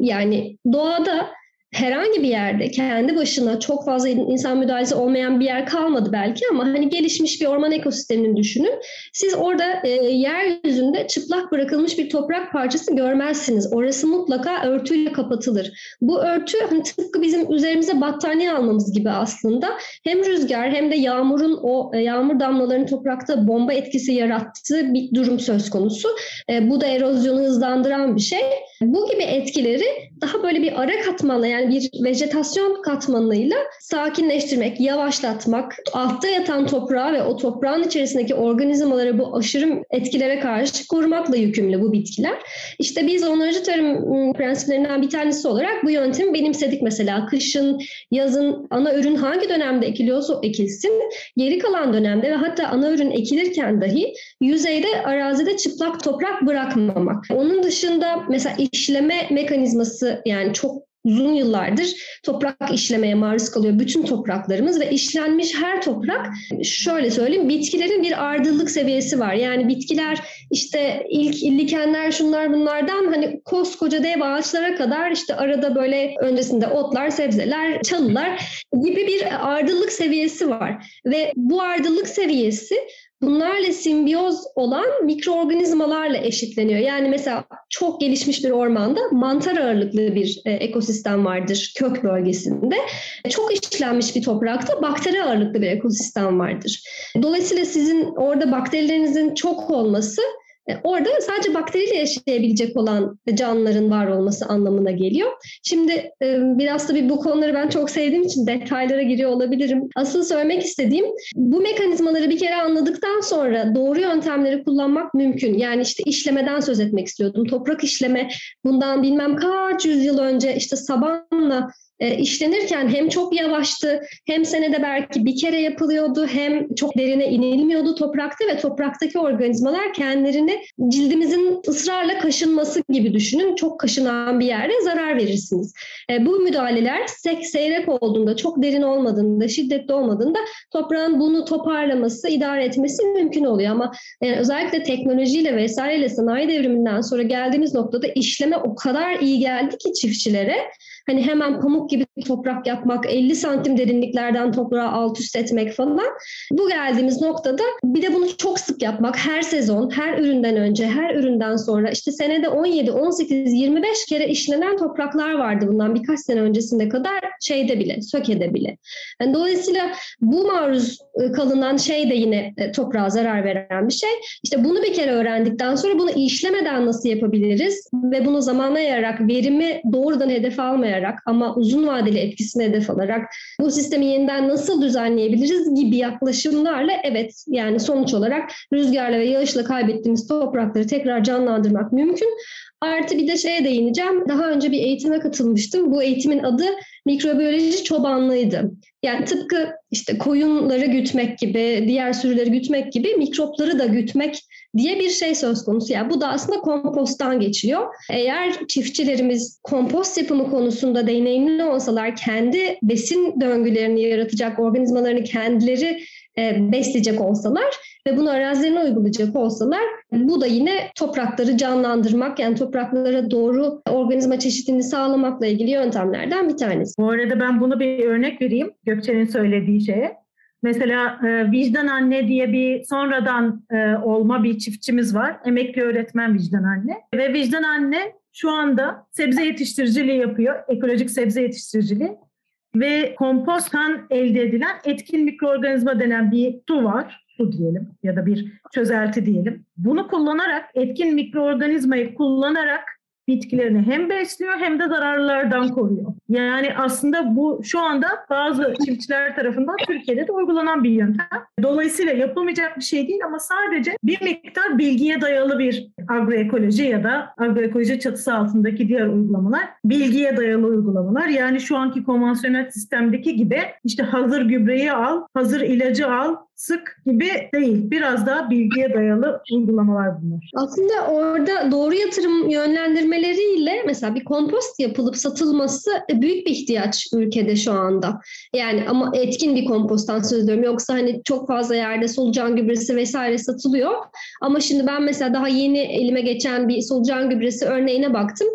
Yani doğada herhangi bir yerde kendi başına çok fazla insan müdahalesi olmayan bir yer kalmadı belki ama hani gelişmiş bir orman ekosistemini düşünün. Siz orada e, yeryüzünde çıplak bırakılmış bir toprak parçası görmezsiniz. Orası mutlaka örtüyle kapatılır. Bu örtü hani tıpkı bizim üzerimize battaniye almamız gibi aslında. Hem rüzgar hem de yağmurun o e, yağmur damlalarının toprakta bomba etkisi yarattığı bir durum söz konusu. E, bu da erozyonu hızlandıran bir şey. Bu gibi etkileri daha böyle bir ara katmanla yani bir vejetasyon katmanıyla sakinleştirmek, yavaşlatmak, altta yatan toprağı ve o toprağın içerisindeki organizmaları bu aşırı etkilere karşı korumakla yükümlü bu bitkiler. İşte biz onarıcı tarım ıı, prensiplerinden bir tanesi olarak bu yöntemi benimsedik mesela. Kışın, yazın ana ürün hangi dönemde ekiliyorsa ekilsin. Geri kalan dönemde ve hatta ana ürün ekilirken dahi yüzeyde arazide çıplak toprak bırakmamak. Onun dışında mesela işleme mekanizması yani çok uzun yıllardır toprak işlemeye maruz kalıyor bütün topraklarımız ve işlenmiş her toprak şöyle söyleyeyim bitkilerin bir ardıllık seviyesi var. Yani bitkiler işte ilk illikenler şunlar bunlardan hani koskoca dev ağaçlara kadar işte arada böyle öncesinde otlar, sebzeler, çalılar gibi bir ardıllık seviyesi var. Ve bu ardıllık seviyesi bunlarla simbiyoz olan mikroorganizmalarla eşitleniyor. Yani mesela çok gelişmiş bir ormanda mantar ağırlıklı bir e, ekosistem vardır kök bölgesinde. Çok işlenmiş bir toprakta bakteri ağırlıklı bir ekosistem vardır. Dolayısıyla sizin orada bakterilerinizin çok olması orada sadece bakteriyle yaşayabilecek olan canlıların var olması anlamına geliyor. Şimdi e, biraz tabii bu konuları ben çok sevdiğim için detaylara giriyor olabilirim. Asıl söylemek istediğim bu mekanizmaları bir kere anladıktan sonra doğru yöntemleri kullanmak mümkün. Yani işte işlemeden söz etmek istiyordum. Toprak işleme bundan bilmem kaç yüzyıl önce işte sabanla e, işlenirken hem çok yavaştı hem senede belki bir kere yapılıyordu hem çok derine inilmiyordu toprakta ve topraktaki organizmalar kendilerini cildimizin ısrarla kaşınması gibi düşünün. Çok kaşınan bir yerde zarar verirsiniz. E, bu müdahaleler sek seyrek olduğunda, çok derin olmadığında, şiddetli olmadığında toprağın bunu toparlaması, idare etmesi mümkün oluyor ama e, özellikle teknolojiyle vesaireyle sanayi devriminden sonra geldiğimiz noktada işleme o kadar iyi geldi ki çiftçilere Hani hemen pamuk gibi toprak yapmak, 50 santim derinliklerden toprağı alt üst etmek falan. Bu geldiğimiz noktada bir de bunu çok sık yapmak her sezon, her üründen önce, her üründen sonra işte senede 17, 18, 25 kere işlenen topraklar vardı bundan birkaç sene öncesinde kadar şeyde bile, sökede bile. Yani dolayısıyla bu maruz e, kalınan şey de yine e, toprağa zarar veren bir şey. İşte bunu bir kere öğrendikten sonra bunu işlemeden nasıl yapabiliriz ve bunu zamana yayarak verimi doğrudan hedef almayarak almayarak ama uzun vadeli etkisini hedef alarak bu sistemi yeniden nasıl düzenleyebiliriz gibi yaklaşımlarla evet yani sonuç olarak rüzgarla ve yağışla kaybettiğimiz toprakları tekrar canlandırmak mümkün. Artı bir de şeye değineceğim. Daha önce bir eğitime katılmıştım. Bu eğitimin adı mikrobiyoloji çobanlığıydı. Yani tıpkı işte koyunları gütmek gibi, diğer sürüleri gütmek gibi mikropları da gütmek diye bir şey söz konusu. Yani bu da aslında komposttan geçiyor. Eğer çiftçilerimiz kompost yapımı konusunda deneyimli olsalar, kendi besin döngülerini yaratacak organizmalarını kendileri e, besleyecek olsalar ve bunu arazilerine uygulayacak olsalar bu da yine toprakları canlandırmak yani topraklara doğru organizma çeşitliliğini sağlamakla ilgili yöntemlerden bir tanesi. Bu arada ben bunu bir örnek vereyim Gökçe'nin söylediği şeye. Mesela e, Vicdan Anne diye bir sonradan e, olma bir çiftçimiz var. Emekli öğretmen Vicdan Anne. Ve Vicdan Anne şu anda sebze yetiştiriciliği yapıyor. Ekolojik sebze yetiştiriciliği. Ve komposttan elde edilen etkin mikroorganizma denen bir su var. Su diyelim ya da bir çözelti diyelim. Bunu kullanarak, etkin mikroorganizmayı kullanarak bitkilerini hem besliyor hem de zararlardan koruyor. Yani aslında bu şu anda bazı çiftçiler tarafından Türkiye'de de uygulanan bir yöntem. Dolayısıyla yapılmayacak bir şey değil ama sadece bir miktar bilgiye dayalı bir agroekoloji ya da agroekoloji çatısı altındaki diğer uygulamalar bilgiye dayalı uygulamalar. Yani şu anki konvansiyonel sistemdeki gibi işte hazır gübreyi al, hazır ilacı al, sık gibi değil. Biraz daha bilgiye dayalı uygulamalar bunlar. Aslında orada doğru yatırım yönlendirmeleriyle mesela bir kompost yapılıp satılması büyük bir ihtiyaç ülkede şu anda. Yani ama etkin bir komposttan söz ediyorum. Yoksa hani çok fazla yerde solucan gübresi vesaire satılıyor. Ama şimdi ben mesela daha yeni elime geçen bir solucan gübresi örneğine baktım.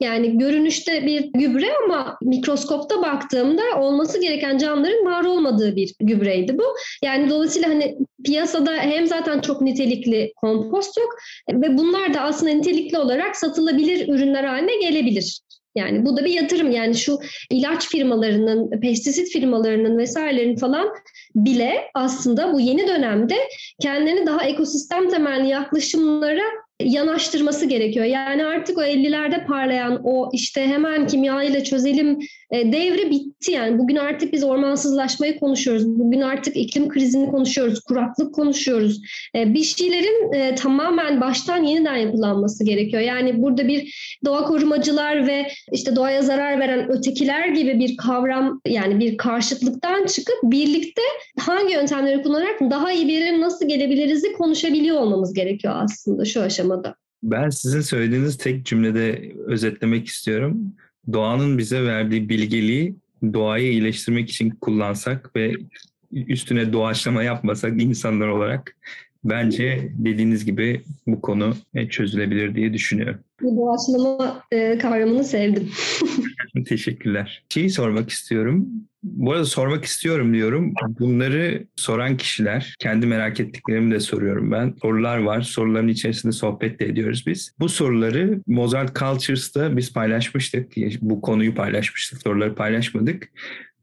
Yani görünüşte bir gübre ama mikroskopta baktığımda olması gereken canlıların var olmadığı bir gübreydi bu. Yani dolayısıyla hani piyasada hem zaten çok nitelikli kompost yok ve bunlar da aslında nitelikli olarak satılabilir ürünler haline gelebilir. Yani bu da bir yatırım. Yani şu ilaç firmalarının, pestisit firmalarının vesairelerin falan bile aslında bu yeni dönemde kendini daha ekosistem temelli yaklaşımlara yanaştırması gerekiyor. Yani artık o 50'lerde parlayan o işte hemen kimya çözelim e, devri bitti yani. Bugün artık biz ormansızlaşmayı konuşuyoruz. Bugün artık iklim krizini konuşuyoruz. Kuraklık konuşuyoruz. E, bir şeylerin e, tamamen baştan yeniden yapılanması gerekiyor. Yani burada bir doğa korumacılar ve işte doğaya zarar veren ötekiler gibi bir kavram yani bir karşıtlıktan çıkıp birlikte hangi yöntemleri kullanarak daha iyi bir yere nasıl gelebiliriz konuşabiliyor olmamız gerekiyor aslında şu aşamada. Ben sizin söylediğiniz tek cümlede özetlemek istiyorum doğanın bize verdiği bilgeliği doğayı iyileştirmek için kullansak ve üstüne doğaçlama yapmasak insanlar olarak bence dediğiniz gibi bu konu e, çözülebilir diye düşünüyorum. Bu doğaçlama e, kavramını sevdim. Teşekkürler. Şeyi sormak istiyorum. Bu arada sormak istiyorum diyorum. Bunları soran kişiler, kendi merak ettiklerimi de soruyorum ben. Sorular var. Soruların içerisinde sohbet de ediyoruz biz. Bu soruları Mozart Cultures'ta biz paylaşmıştık. Bu konuyu paylaşmıştık. Soruları paylaşmadık.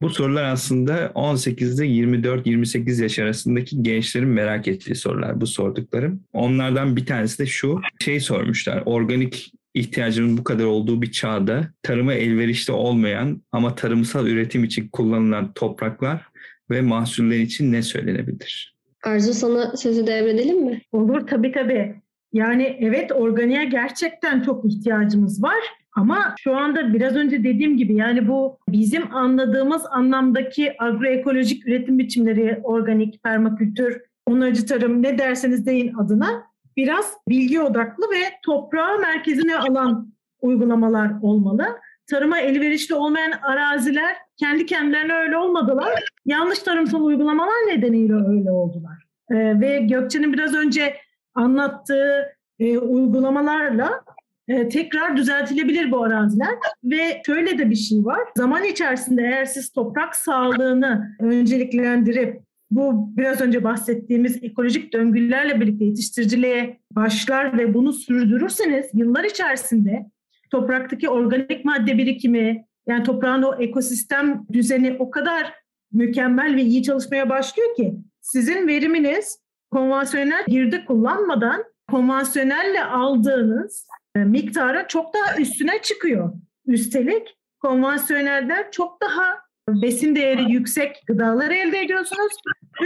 Bu sorular aslında 18'de 24-28 yaş arasındaki gençlerin merak ettiği sorular bu sorduklarım. Onlardan bir tanesi de şu şey sormuşlar. Organik ihtiyacının bu kadar olduğu bir çağda tarıma elverişli olmayan ama tarımsal üretim için kullanılan topraklar ve mahsuller için ne söylenebilir? Arzu sana sözü devredelim mi? Olur tabii tabii. Yani evet organiğe gerçekten çok ihtiyacımız var. Ama şu anda biraz önce dediğim gibi yani bu bizim anladığımız anlamdaki agroekolojik üretim biçimleri, organik, permakültür, onarıcı tarım ne derseniz deyin adına biraz bilgi odaklı ve toprağı merkezine alan uygulamalar olmalı. Tarıma elverişli olmayan araziler kendi kendilerine öyle olmadılar. Yanlış tarımsal uygulamalar nedeniyle öyle oldular. Ee, ve Gökçe'nin biraz önce anlattığı e, uygulamalarla e, tekrar düzeltilebilir bu araziler ve şöyle de bir şey var. Zaman içerisinde eğer siz toprak sağlığını önceliklendirip bu biraz önce bahsettiğimiz ekolojik döngülerle birlikte yetiştiriciliğe başlar ve bunu sürdürürseniz yıllar içerisinde topraktaki organik madde birikimi, yani toprağın o ekosistem düzeni o kadar mükemmel ve iyi çalışmaya başlıyor ki sizin veriminiz konvansiyonel girdi kullanmadan konvansiyonelle aldığınız e, miktara çok daha üstüne çıkıyor. Üstelik konvansiyonelden çok daha besin değeri yüksek gıdalar elde ediyorsunuz.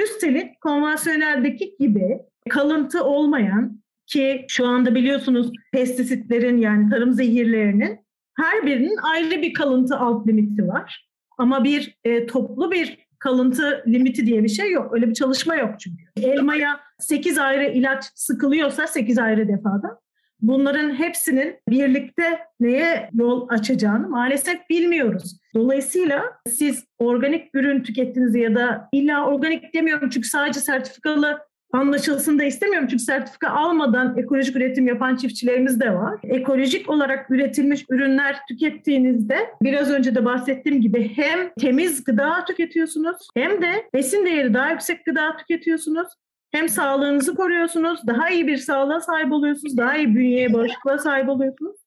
Üstelik konvansiyoneldeki gibi kalıntı olmayan ki şu anda biliyorsunuz pestisitlerin yani tarım zehirlerinin her birinin ayrı bir kalıntı alt limiti var. Ama bir e, toplu bir kalıntı limiti diye bir şey yok. Öyle bir çalışma yok çünkü. Elmaya 8 ayrı ilaç sıkılıyorsa 8 ayrı defada bunların hepsinin birlikte neye yol açacağını maalesef bilmiyoruz. Dolayısıyla siz organik ürün tükettiğinizde ya da illa organik demiyorum çünkü sadece sertifikalı anlaşılsın da istemiyorum çünkü sertifika almadan ekolojik üretim yapan çiftçilerimiz de var. Ekolojik olarak üretilmiş ürünler tükettiğinizde biraz önce de bahsettiğim gibi hem temiz gıda tüketiyorsunuz hem de besin değeri daha yüksek gıda tüketiyorsunuz. Hem sağlığınızı koruyorsunuz, daha iyi bir sağlığa sahip oluyorsunuz, daha iyi bünyeye, bağışıklığa sahip oluyorsunuz.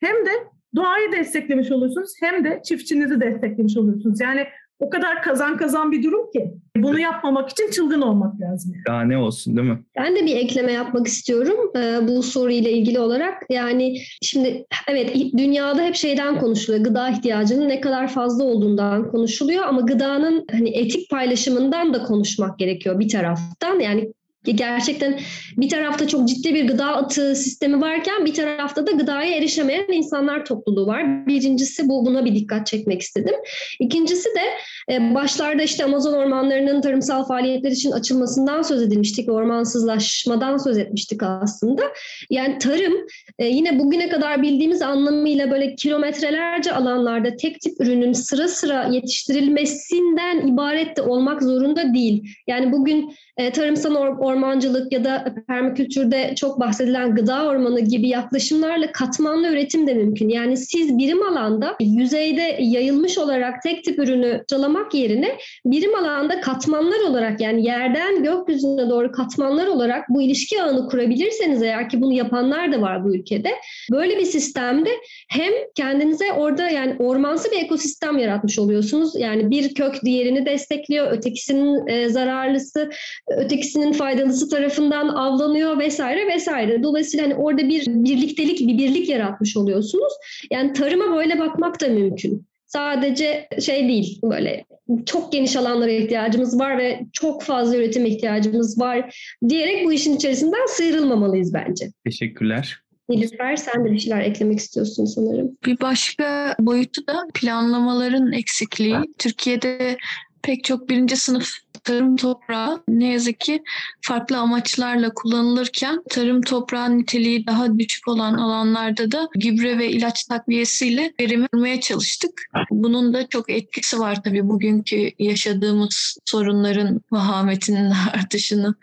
Hem de doğayı desteklemiş oluyorsunuz hem de çiftçinizi desteklemiş oluyorsunuz. Yani o kadar kazan kazan bir durum ki bunu yapmamak için çılgın olmak lazım. Daha ne olsun değil mi? Ben de bir ekleme yapmak istiyorum e, bu soruyla ilgili olarak. Yani şimdi evet dünyada hep şeyden konuşuluyor. Gıda ihtiyacının ne kadar fazla olduğundan konuşuluyor ama gıdanın hani etik paylaşımından da konuşmak gerekiyor bir taraftan. Yani gerçekten bir tarafta çok ciddi bir gıda atığı sistemi varken bir tarafta da gıdaya erişemeyen insanlar topluluğu var. Birincisi bu buna bir dikkat çekmek istedim. İkincisi de e, başlarda işte Amazon ormanlarının tarımsal faaliyetler için açılmasından söz edilmiştik. Ormansızlaşmadan söz etmiştik aslında. Yani tarım e, yine bugüne kadar bildiğimiz anlamıyla böyle kilometrelerce alanlarda tek tip ürünün sıra sıra yetiştirilmesinden ibaret de olmak zorunda değil. Yani bugün e, tarımsal ormancılık ya da permakültürde çok bahsedilen gıda ormanı gibi yaklaşımlarla katmanlı üretim de mümkün. Yani siz birim alanda yüzeyde yayılmış olarak tek tip ürünü çalamak yerine birim alanda katmanlar olarak yani yerden gökyüzüne doğru katmanlar olarak bu ilişki ağını kurabilirseniz eğer ki bunu yapanlar da var bu ülkede. Böyle bir sistemde hem kendinize orada yani ormansı bir ekosistem yaratmış oluyorsunuz. Yani bir kök diğerini destekliyor, ötekisinin e, zararlısı ötekisinin faydalısı tarafından avlanıyor vesaire vesaire. Dolayısıyla hani orada bir birliktelik, bir birlik yaratmış oluyorsunuz. Yani tarıma böyle bakmak da mümkün. Sadece şey değil böyle çok geniş alanlara ihtiyacımız var ve çok fazla üretim ihtiyacımız var diyerek bu işin içerisinden sıyrılmamalıyız bence. Teşekkürler. Nilüfer sen de bir şeyler eklemek istiyorsun sanırım. Bir başka boyutu da planlamaların eksikliği. Türkiye'de pek çok birinci sınıf tarım toprağı ne yazık ki farklı amaçlarla kullanılırken tarım toprağı niteliği daha düşük olan alanlarda da gübre ve ilaç takviyesiyle verimi kurmaya çalıştık. Bunun da çok etkisi var tabii bugünkü yaşadığımız sorunların vahametinin artışını.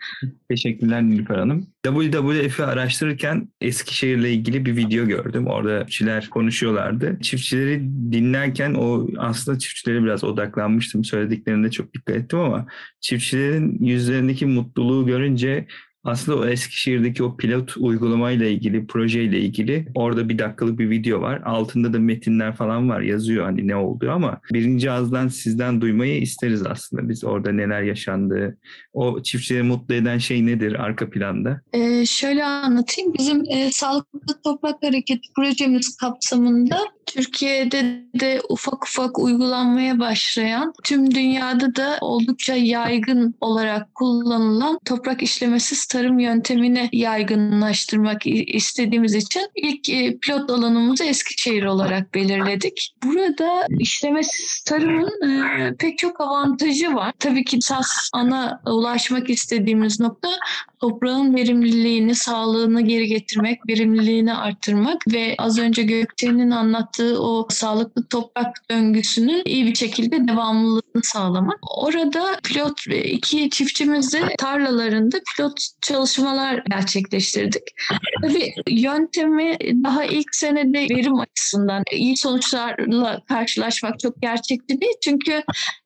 Teşekkürler Nilüfer Hanım. WWF'i araştırırken Eskişehir'le ilgili bir video gördüm. Orada çiftçiler konuşuyorlardı. Çiftçileri dinlerken o aslında çiftçilere biraz odaklanmıştım. Söylediklerine çok dikkat ettim ama çiftçilerin yüzlerindeki mutluluğu görünce aslında o Eskişehir'deki o pilot uygulamayla ilgili, projeyle ilgili orada bir dakikalık bir video var. Altında da metinler falan var yazıyor hani ne oldu ama birinci ağızdan sizden duymayı isteriz aslında. Biz orada neler yaşandı, o çiftçileri mutlu eden şey nedir arka planda? Ee, şöyle anlatayım. Bizim e, Sağlıklı Toprak Hareketi projemiz kapsamında Türkiye'de de ufak ufak uygulanmaya başlayan, tüm dünyada da oldukça yaygın olarak kullanılan toprak işlemesiz tarım yöntemini yaygınlaştırmak istediğimiz için ilk e, pilot alanımızı Eskişehir olarak belirledik. Burada işlemesiz tarımın e, pek çok avantajı var. Tabii ki esas ana ulaşmak istediğimiz nokta toprağın verimliliğini, sağlığını geri getirmek, verimliliğini arttırmak ve az önce Gökçe'nin anlattığı o sağlıklı toprak döngüsünün iyi bir şekilde devamlılığını sağlamak. Orada pilot iki çiftçimizle tarlalarında pilot çalışmalar gerçekleştirdik. Tabii yöntemi daha ilk senede verim açısından iyi sonuçlarla karşılaşmak çok gerçekçi değil. Çünkü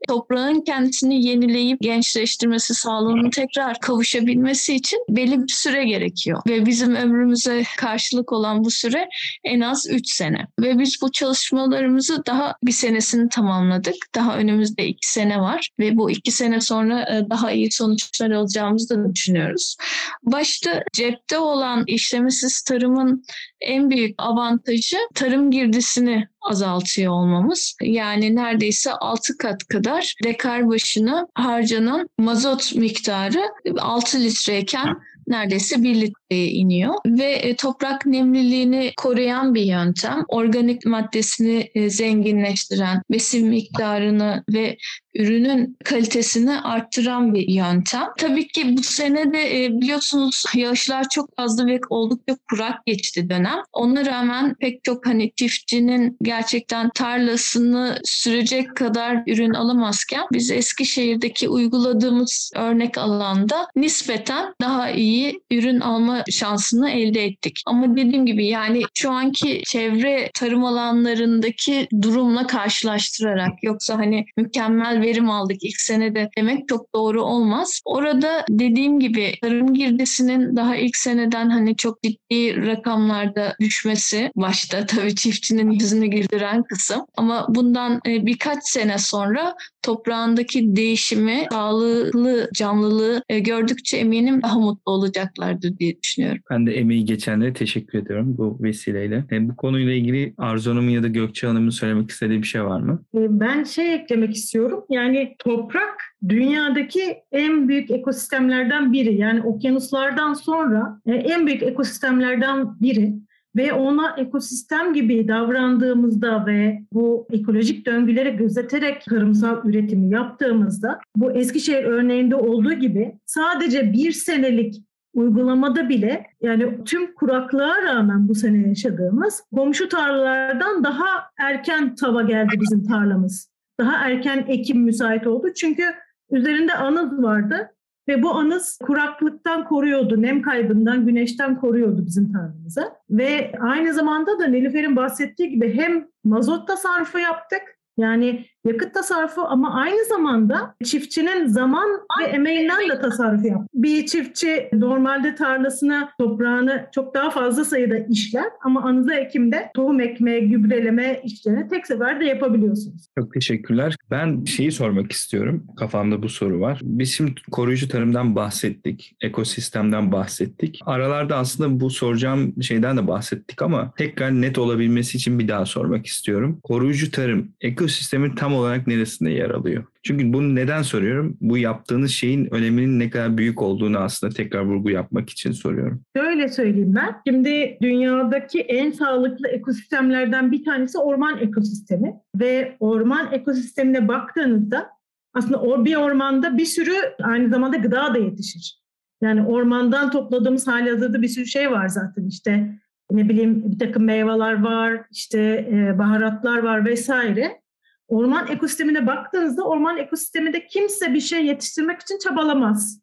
toprağın kendisini yenileyip gençleştirmesi, sağlığının tekrar kavuşabilmesi için belli bir süre gerekiyor. Ve bizim ömrümüze karşılık olan bu süre en az 3 sene. Ve biz bu çalışmalarımızı daha bir senesini tamamladık. Daha önümüzde 2 sene var ve bu 2 sene sonra e, daha iyi sonuçlar alacağımızı da düşünüyoruz. Başta cepte olan işlemesiz tarımın en büyük avantajı tarım girdisini azaltıyor olmamız. Yani neredeyse 6 kat kadar dekar başına harcanan mazot miktarı 6 litreyken neredeyse 1 litreye iniyor ve e, toprak nemliliğini koruyan bir yöntem. Organik maddesini e, zenginleştiren, besin miktarını ve ürünün kalitesini arttıran bir yöntem. Tabii ki bu sene de e, biliyorsunuz yağışlar çok fazla ve oldukça kurak geçti dönem. Ona rağmen pek çok hani çiftçinin gerçekten tarlasını sürecek kadar ürün alamazken biz Eskişehir'deki uyguladığımız örnek alanda nispeten daha iyi ürün alma şansını elde ettik. Ama dediğim gibi yani şu anki çevre tarım alanlarındaki durumla karşılaştırarak yoksa hani mükemmel verim aldık ilk senede demek çok doğru olmaz. Orada dediğim gibi tarım girdisinin daha ilk seneden hani çok ciddi rakamlarda düşmesi başta tabii çiftçinin yüzünü güldüren kısım. Ama bundan e, birkaç sene sonra toprağındaki değişimi, sağlıklı canlılığı e, gördükçe eminim daha mutlu olacaklardır diye düşünüyorum. Ben de emeği geçenlere teşekkür ediyorum bu vesileyle. E, bu konuyla ilgili Arzu Hanım'ın ya da Gökçe Hanım'ın söylemek istediği bir şey var mı? Ben şey eklemek istiyorum. Yani toprak dünyadaki en büyük ekosistemlerden biri. Yani okyanuslardan sonra e, en büyük ekosistemlerden biri ve ona ekosistem gibi davrandığımızda ve bu ekolojik döngüleri gözeterek tarımsal üretimi yaptığımızda bu Eskişehir örneğinde olduğu gibi sadece bir senelik uygulamada bile yani tüm kuraklığa rağmen bu sene yaşadığımız komşu tarlalardan daha erken tava geldi bizim tarlamız daha erken ekim müsait oldu. Çünkü üzerinde anız vardı ve bu anız kuraklıktan koruyordu, nem kaybından, güneşten koruyordu bizim tarlamızı. Ve aynı zamanda da Nilüfer'in bahsettiği gibi hem mazot tasarrufu yaptık yani yakıt tasarrufu ama aynı zamanda çiftçinin zaman ve emeğinden de tasarruf yap. Bir çiftçi normalde tarlasına toprağını çok daha fazla sayıda işler ama anıza ekimde tohum ekme, gübreleme işlerini tek seferde yapabiliyorsunuz. Çok teşekkürler. Ben şeyi sormak istiyorum. Kafamda bu soru var. Biz şimdi koruyucu tarımdan bahsettik. Ekosistemden bahsettik. Aralarda aslında bu soracağım şeyden de bahsettik ama tekrar net olabilmesi için bir daha sormak istiyorum. Koruyucu tarım ekosistemin tam olarak neresinde yer alıyor? Çünkü bunu neden soruyorum? Bu yaptığınız şeyin öneminin ne kadar büyük olduğunu aslında tekrar vurgu yapmak için soruyorum. Şöyle söyleyeyim ben. Şimdi dünyadaki en sağlıklı ekosistemlerden bir tanesi orman ekosistemi. Ve orman ekosistemine baktığınızda aslında bir ormanda bir sürü aynı zamanda gıda da yetişir. Yani ormandan topladığımız hali hazırda bir sürü şey var zaten işte ne bileyim bir takım meyveler var, işte baharatlar var vesaire. Orman ekosistemine baktığınızda orman ekosisteminde kimse bir şey yetiştirmek için çabalamaz.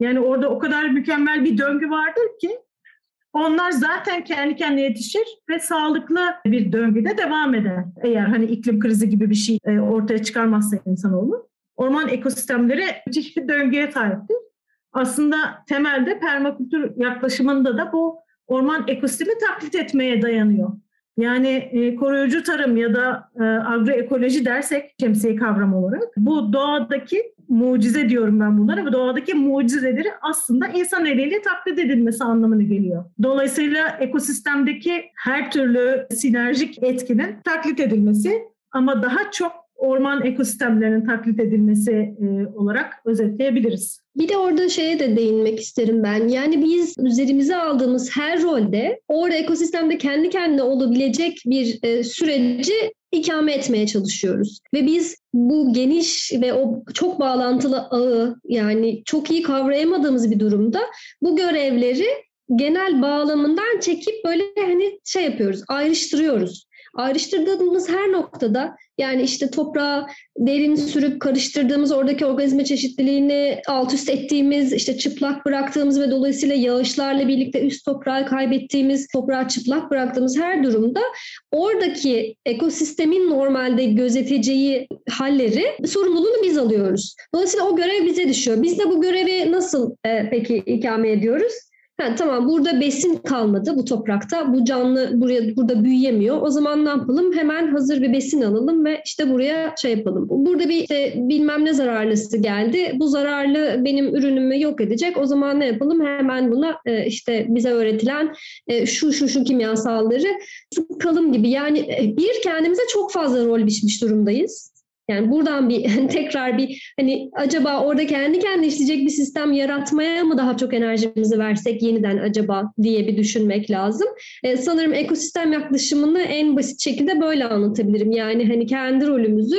Yani orada o kadar mükemmel bir döngü vardır ki onlar zaten kendi kendine yetişir ve sağlıklı bir döngüde devam eder. Eğer hani iklim krizi gibi bir şey e, ortaya çıkarmazsa insanoğlu. Orman ekosistemleri müthiş bir döngüye sahiptir. Aslında temelde permakültür yaklaşımında da bu orman ekosistemi taklit etmeye dayanıyor. Yani e, koruyucu tarım ya da e, agroekoloji dersek şemsiye kavramı olarak bu doğadaki mucize diyorum ben bunlara ve doğadaki mucizeleri aslında insan eliyle taklit edilmesi anlamına geliyor. Dolayısıyla ekosistemdeki her türlü sinerjik etkinin taklit edilmesi ama daha çok orman ekosistemlerinin taklit edilmesi e, olarak özetleyebiliriz. Bir de orada şeye de değinmek isterim ben. Yani biz üzerimize aldığımız her rolde orada ekosistemde kendi kendine olabilecek bir e, süreci ikame etmeye çalışıyoruz. Ve biz bu geniş ve o çok bağlantılı ağı yani çok iyi kavrayamadığımız bir durumda bu görevleri genel bağlamından çekip böyle hani şey yapıyoruz, ayrıştırıyoruz. Ayrıştırdığımız her noktada yani işte toprağa derin sürüp karıştırdığımız oradaki organizma çeşitliliğini alt üst ettiğimiz, işte çıplak bıraktığımız ve dolayısıyla yağışlarla birlikte üst toprağı kaybettiğimiz, toprağı çıplak bıraktığımız her durumda oradaki ekosistemin normalde gözeteceği halleri sorumluluğunu biz alıyoruz. Dolayısıyla o görev bize düşüyor. Biz de bu görevi nasıl e, peki ikame ediyoruz? Ha, tamam burada besin kalmadı bu toprakta. Bu canlı buraya burada büyüyemiyor. O zaman ne yapalım? Hemen hazır bir besin alalım ve işte buraya şey yapalım. Burada bir işte bilmem ne zararlısı geldi. Bu zararlı benim ürünümü yok edecek. O zaman ne yapalım? Hemen buna e, işte bize öğretilen e, şu şu şu kimyasalları sıkalım gibi. Yani e, bir kendimize çok fazla rol biçmiş durumdayız. Yani buradan bir tekrar bir hani acaba orada kendi kendine işleyecek bir sistem yaratmaya mı daha çok enerjimizi versek yeniden acaba diye bir düşünmek lazım. Ee, sanırım ekosistem yaklaşımını en basit şekilde böyle anlatabilirim. Yani hani kendi rolümüzü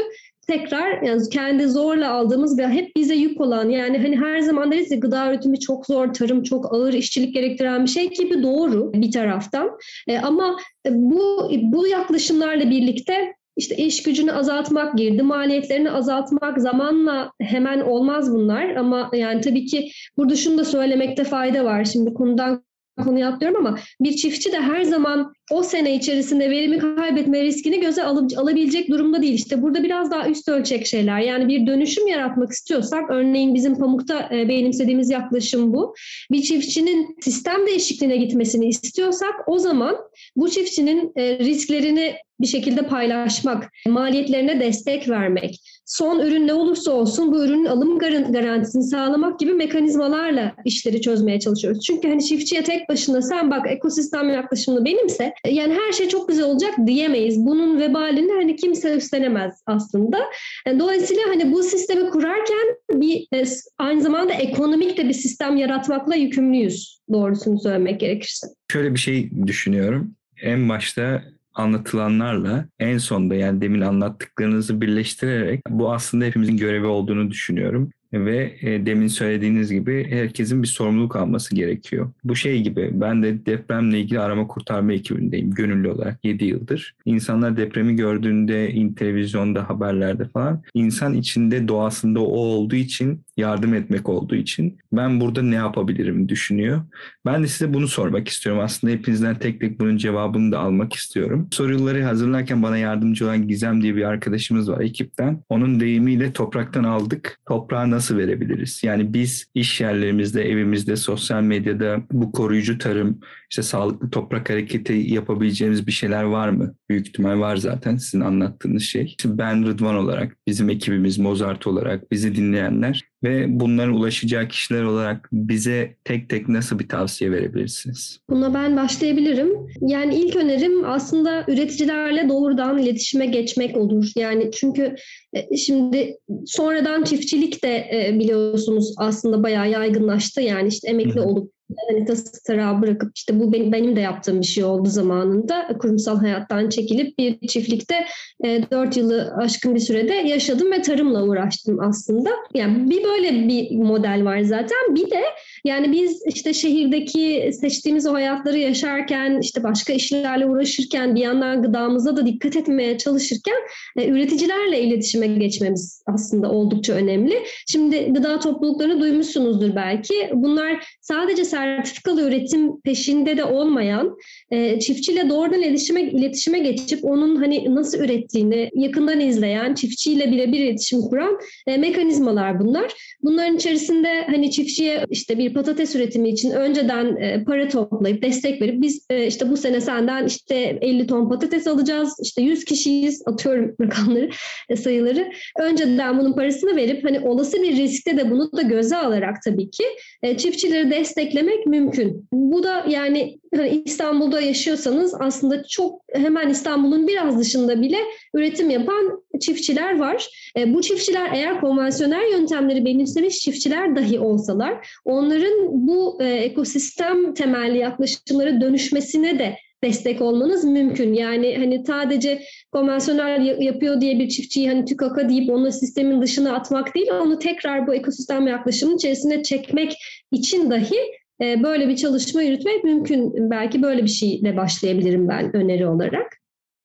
tekrar yani kendi zorla aldığımız ve hep bize yük olan yani hani her zaman deriz ya gıda üretimi çok zor, tarım çok ağır, işçilik gerektiren bir şey gibi doğru bir taraftan. E, ama bu bu yaklaşımlarla birlikte işte iş gücünü azaltmak, girdi maliyetlerini azaltmak zamanla hemen olmaz bunlar ama yani tabii ki burada şunu da söylemekte fayda var. Şimdi konudan konuya atlıyorum ama bir çiftçi de her zaman o sene içerisinde verimi kaybetme riskini göze alıp, alabilecek durumda değil. İşte burada biraz daha üst ölçek şeyler. Yani bir dönüşüm yaratmak istiyorsak örneğin bizim pamukta e, benimsediğimiz yaklaşım bu. Bir çiftçinin sistem değişikliğine gitmesini istiyorsak o zaman bu çiftçinin e, risklerini bir şekilde paylaşmak, maliyetlerine destek vermek, son ürün ne olursa olsun bu ürünün alım garantisini sağlamak gibi mekanizmalarla işleri çözmeye çalışıyoruz. Çünkü hani çiftçiye tek başına sen bak ekosistem yaklaşımını benimse yani her şey çok güzel olacak diyemeyiz. Bunun vebalini hani kimse üstlenemez aslında. E, dolayısıyla hani bu sistemi kurarken bir e, aynı zamanda ekonomik de bir sistem yaratmakla yükümlüyüz doğrusunu söylemek gerekirse. Şöyle bir şey düşünüyorum. En başta anlatılanlarla en sonda yani demin anlattıklarınızı birleştirerek bu aslında hepimizin görevi olduğunu düşünüyorum ve e, demin söylediğiniz gibi herkesin bir sorumluluk alması gerekiyor. Bu şey gibi ben de depremle ilgili arama kurtarma ekibindeyim gönüllü olarak 7 yıldır. İnsanlar depremi gördüğünde televizyonda haberlerde falan insan içinde doğasında o olduğu için yardım etmek olduğu için ben burada ne yapabilirim düşünüyor. Ben de size bunu sormak istiyorum. Aslında hepinizden tek tek bunun cevabını da almak istiyorum. Soruları hazırlarken bana yardımcı olan Gizem diye bir arkadaşımız var ekipten. Onun deyimiyle topraktan aldık. Toprağı nasıl verebiliriz? Yani biz iş yerlerimizde, evimizde, sosyal medyada bu koruyucu tarım, işte sağlıklı toprak hareketi yapabileceğimiz bir şeyler var mı? Büyük ihtimal var zaten sizin anlattığınız şey. İşte ben Rıdvan olarak, bizim ekibimiz Mozart olarak, bizi dinleyenler ve bunların ulaşacağı kişiler olarak bize tek tek nasıl bir tavsiye verebilirsiniz? Buna ben başlayabilirim. Yani ilk önerim aslında üreticilerle doğrudan iletişime geçmek olur. Yani çünkü e, şimdi sonradan çiftçilik de e, biliyorsunuz aslında bayağı yaygınlaştı. Yani işte emekli olup hani tarağı bırakıp işte bu benim, benim de yaptığım bir şey oldu zamanında. Kurumsal hayattan çekilip bir çiftlikte e, 4 yılı aşkın bir sürede yaşadım ve tarımla uğraştım aslında. Yani bir böyle bir model var zaten. Bir de yani biz işte şehirdeki seçtiğimiz o hayatları yaşarken işte başka işlerle uğraşırken bir yandan gıdamıza da dikkat etmeye çalışırken e, üreticilerle iletişime geçmemiz aslında oldukça önemli. Şimdi gıda topluluklarını duymuşsunuzdur belki. Bunlar sadece sertifikalı üretim peşinde de olmayan e, çiftçiyle doğrudan iletişime, iletişime geçip onun hani nasıl ürettiğini yakından izleyen, çiftçiyle birebir iletişim kuran e, mekanizmalar bunlar. Bunların içerisinde hani çiftçiye işte bir bir patates üretimi için önceden e, para toplayıp destek verip biz e, işte bu sene senden işte 50 ton patates alacağız. işte 100 kişiyiz atıyorum rakamları e, sayıları. Önceden bunun parasını verip hani olası bir riskte de bunu da göze alarak tabii ki çiftçileri desteklemek mümkün. Bu da yani hani İstanbul'da yaşıyorsanız aslında çok hemen İstanbul'un biraz dışında bile üretim yapan çiftçiler var. E, bu çiftçiler eğer konvansiyonel yöntemleri benimsemiş çiftçiler dahi olsalar onların bu e, ekosistem temelli yaklaşımlara dönüşmesine de destek olmanız mümkün. Yani hani sadece konvansiyonel yapıyor diye bir çiftçiyi hani tükaka deyip onu sistemin dışına atmak değil, onu tekrar bu ekosistem yaklaşımın içerisine çekmek için dahi böyle bir çalışma yürütmek mümkün. Belki böyle bir şeyle başlayabilirim ben öneri olarak.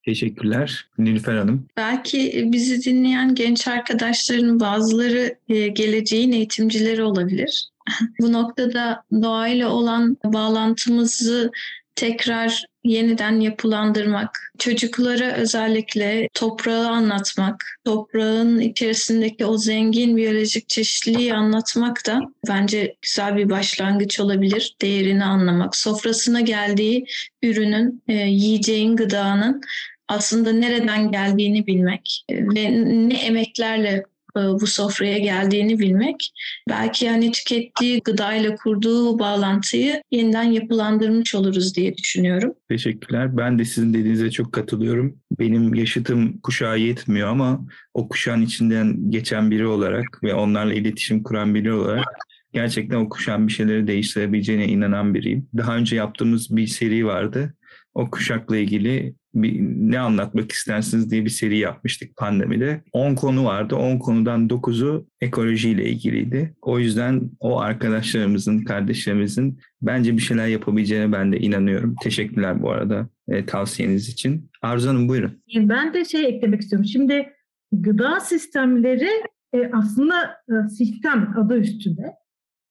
Teşekkürler Nilüfer Hanım. Belki bizi dinleyen genç arkadaşların bazıları e, geleceğin eğitimcileri olabilir. Bu noktada doğayla olan bağlantımızı tekrar yeniden yapılandırmak, çocuklara özellikle toprağı anlatmak, toprağın içerisindeki o zengin biyolojik çeşitliliği anlatmak da bence güzel bir başlangıç olabilir. Değerini anlamak, sofrasına geldiği ürünün, e, yiyeceğin, gıdanın aslında nereden geldiğini bilmek ve ne emeklerle e, bu sofraya geldiğini bilmek belki yani tükettiği gıdayla kurduğu bağlantıyı yeniden yapılandırmış oluruz diye düşünüyorum. Teşekkürler. Ben de sizin dediğinize çok katılıyorum. Benim yaşıtım kuşağı yetmiyor ama o kuşağın içinden geçen biri olarak ve onlarla iletişim kuran biri olarak gerçekten o kuşağın bir şeyleri değiştirebileceğine inanan biriyim. Daha önce yaptığımız bir seri vardı. O kuşakla ilgili bir, ne anlatmak istersiniz diye bir seri yapmıştık pandemide. 10 konu vardı. 10 konudan 9'u ekolojiyle ilgiliydi. O yüzden o arkadaşlarımızın, kardeşlerimizin bence bir şeyler yapabileceğine ben de inanıyorum. Teşekkürler bu arada e, tavsiyeniz için. Arzu Hanım buyurun. Ben de şey eklemek istiyorum. Şimdi gıda sistemleri e, aslında e, sistem adı üstünde.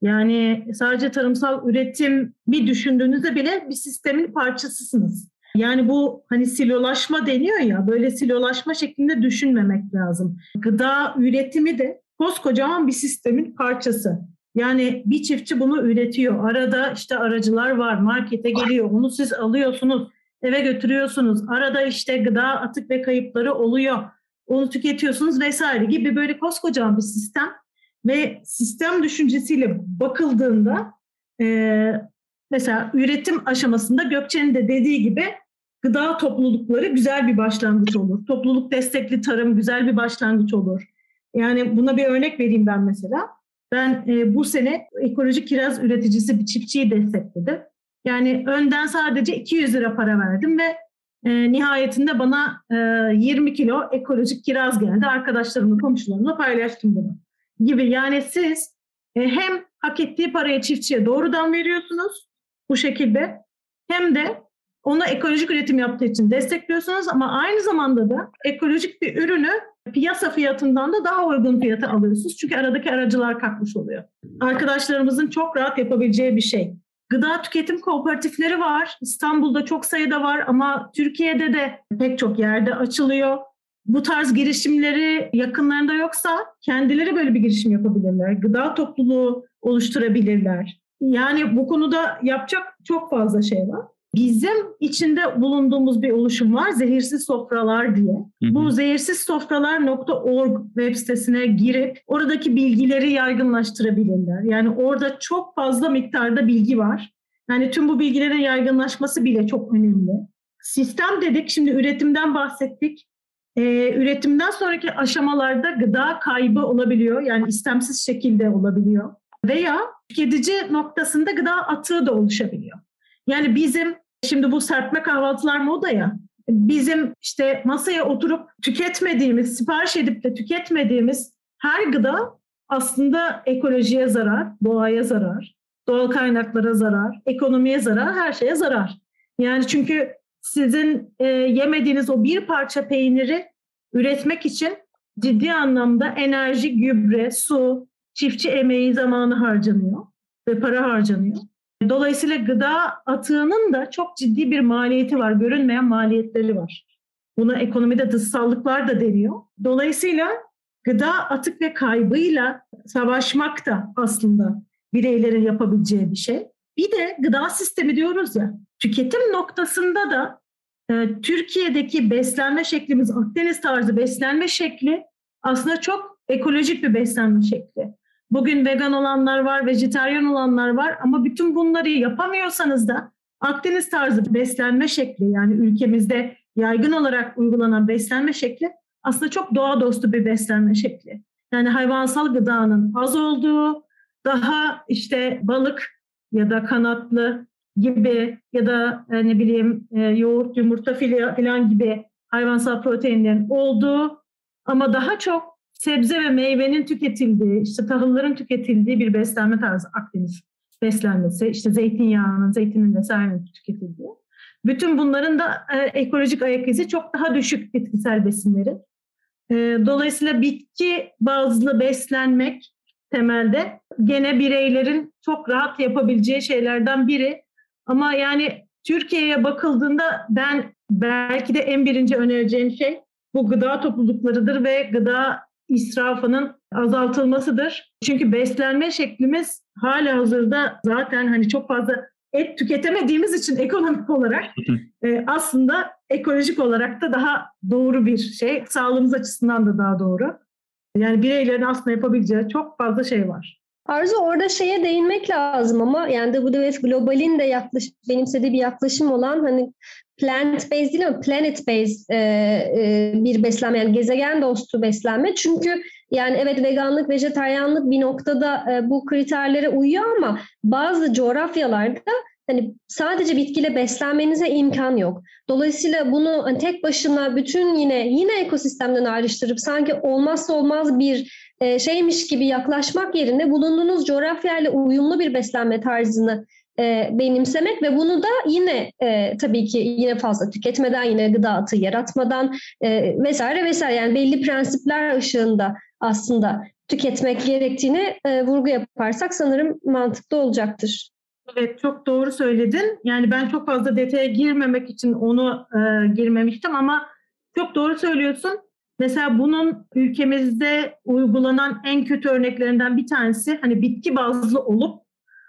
Yani sadece tarımsal üretim bir düşündüğünüzde bile bir sistemin parçasısınız. Yani bu hani silolaşma deniyor ya böyle silolaşma şeklinde düşünmemek lazım. Gıda üretimi de koskocaman bir sistemin parçası. Yani bir çiftçi bunu üretiyor. Arada işte aracılar var, markete geliyor. Onu siz alıyorsunuz, eve götürüyorsunuz. Arada işte gıda atık ve kayıpları oluyor. Onu tüketiyorsunuz vesaire gibi böyle koskocaman bir sistem. Ve sistem düşüncesiyle bakıldığında e, mesela üretim aşamasında Gökçe'nin de dediği gibi gıda toplulukları güzel bir başlangıç olur. Topluluk destekli tarım güzel bir başlangıç olur. Yani buna bir örnek vereyim ben mesela. Ben e, bu sene ekolojik kiraz üreticisi bir çiftçiyi destekledim. Yani önden sadece 200 lira para verdim ve e, nihayetinde bana e, 20 kilo ekolojik kiraz geldi. Arkadaşlarımla, komşularımla paylaştım bunu gibi. Yani siz e, hem hak ettiği parayı çiftçiye doğrudan veriyorsunuz bu şekilde hem de ona ekolojik üretim yaptığı için destekliyorsunuz ama aynı zamanda da ekolojik bir ürünü piyasa fiyatından da daha uygun fiyata alıyorsunuz. Çünkü aradaki aracılar kalkmış oluyor. Arkadaşlarımızın çok rahat yapabileceği bir şey. Gıda tüketim kooperatifleri var. İstanbul'da çok sayıda var ama Türkiye'de de pek çok yerde açılıyor. Bu tarz girişimleri yakınlarında yoksa kendileri böyle bir girişim yapabilirler. Gıda topluluğu oluşturabilirler. Yani bu konuda yapacak çok fazla şey var. Bizim içinde bulunduğumuz bir oluşum var Zehirsiz Sofralar diye. Hı hı. Bu zehirsizsofralar.org web sitesine girip oradaki bilgileri yaygınlaştırabilirler. Yani orada çok fazla miktarda bilgi var. Yani tüm bu bilgilerin yaygınlaşması bile çok önemli. Sistem dedik, şimdi üretimden bahsettik. Ee, üretimden sonraki aşamalarda gıda kaybı olabiliyor. Yani istemsiz şekilde olabiliyor. Veya tüketici noktasında gıda atığı da oluşabiliyor. Yani bizim şimdi bu serpme kahvaltılar moda ya. Bizim işte masaya oturup tüketmediğimiz, sipariş edip de tüketmediğimiz her gıda aslında ekolojiye zarar, doğaya zarar, doğal kaynaklara zarar, ekonomiye zarar, her şeye zarar. Yani çünkü sizin e, yemediğiniz o bir parça peyniri üretmek için ciddi anlamda enerji, gübre, su, çiftçi emeği zamanı harcanıyor ve para harcanıyor. Dolayısıyla gıda atığının da çok ciddi bir maliyeti var, görünmeyen maliyetleri var. Buna ekonomide dışsallıklar da deniyor. Dolayısıyla gıda atık ve kaybıyla savaşmak da aslında bireylerin yapabileceği bir şey. Bir de gıda sistemi diyoruz ya, tüketim noktasında da e, Türkiye'deki beslenme şeklimiz, Akdeniz tarzı beslenme şekli aslında çok ekolojik bir beslenme şekli. Bugün vegan olanlar var, vejetaryen olanlar var ama bütün bunları yapamıyorsanız da Akdeniz tarzı beslenme şekli yani ülkemizde yaygın olarak uygulanan beslenme şekli aslında çok doğa dostu bir beslenme şekli. Yani hayvansal gıdanın az olduğu, daha işte balık ya da kanatlı gibi ya da e, ne bileyim e, yoğurt, yumurta filan gibi hayvansal proteinlerin olduğu ama daha çok sebze ve meyvenin tüketildiği, işte tahılların tüketildiği bir beslenme tarzı Akdeniz beslenmesi, işte zeytinyağının, zeytinin vesairenin tüketildiği. Bütün bunların da e, ekolojik ayak izi çok daha düşük bitkisel besinlerin. Dolayısıyla bitki bazlı beslenmek temelde gene bireylerin çok rahat yapabileceği şeylerden biri. Ama yani Türkiye'ye bakıldığında ben belki de en birinci önereceğim şey bu gıda topluluklarıdır ve gıda israfının azaltılmasıdır. Çünkü beslenme şeklimiz hala hazırda zaten hani çok fazla et tüketemediğimiz için ekonomik olarak e, aslında ekolojik olarak da daha doğru bir şey. Sağlığımız açısından da daha doğru. Yani bireylerin aslında yapabileceği çok fazla şey var. Arzu orada şeye değinmek lazım ama yani WWF Global'in de yaklaş, benimsediği bir yaklaşım olan hani plant based değil ama planet based e, e, bir beslenme yani gezegen dostu beslenme. Çünkü yani evet veganlık, vejetaryanlık bir noktada e, bu kriterlere uyuyor ama bazı coğrafyalarda hani sadece bitkiyle beslenmenize imkan yok. Dolayısıyla bunu hani tek başına bütün yine yine ekosistemden ayrıştırıp sanki olmazsa olmaz bir e, şeymiş gibi yaklaşmak yerine bulunduğunuz coğrafyayla uyumlu bir beslenme tarzını e, benimsemek ve bunu da yine e, tabii ki yine fazla tüketmeden, yine gıda atığı yaratmadan e, vesaire vesaire yani belli prensipler ışığında aslında tüketmek gerektiğini e, vurgu yaparsak sanırım mantıklı olacaktır. Evet çok doğru söyledin. Yani ben çok fazla detaya girmemek için onu e, girmemiştim ama çok doğru söylüyorsun. Mesela bunun ülkemizde uygulanan en kötü örneklerinden bir tanesi hani bitki bazlı olup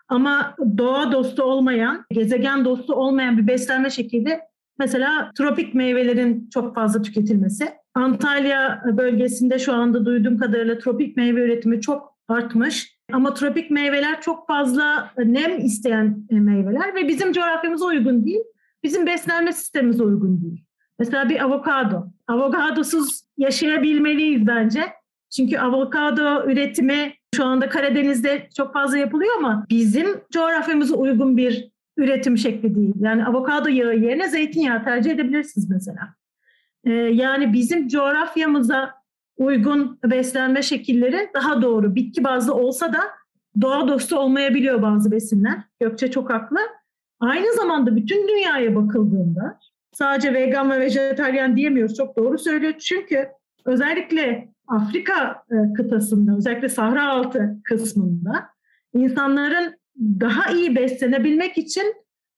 ama doğa dostu olmayan, gezegen dostu olmayan bir beslenme şekli mesela tropik meyvelerin çok fazla tüketilmesi. Antalya bölgesinde şu anda duyduğum kadarıyla tropik meyve üretimi çok artmış. Ama tropik meyveler çok fazla nem isteyen meyveler ve bizim coğrafyamıza uygun değil. Bizim beslenme sistemimize uygun değil. Mesela bir avokado. Avokadosuz yaşayabilmeliyiz bence. Çünkü avokado üretimi şu anda Karadeniz'de çok fazla yapılıyor ama bizim coğrafyamıza uygun bir üretim şekli değil. Yani avokado yağı yerine zeytinyağı tercih edebilirsiniz mesela. Ee, yani bizim coğrafyamıza uygun beslenme şekilleri daha doğru. Bitki bazlı olsa da doğa dostu olmayabiliyor bazı besinler. Gökçe çok haklı. Aynı zamanda bütün dünyaya bakıldığında sadece vegan ve vejetaryen diyemiyoruz. Çok doğru söylüyor. Çünkü özellikle Afrika e, kıtasında, özellikle Sahra altı kısmında insanların daha iyi beslenebilmek için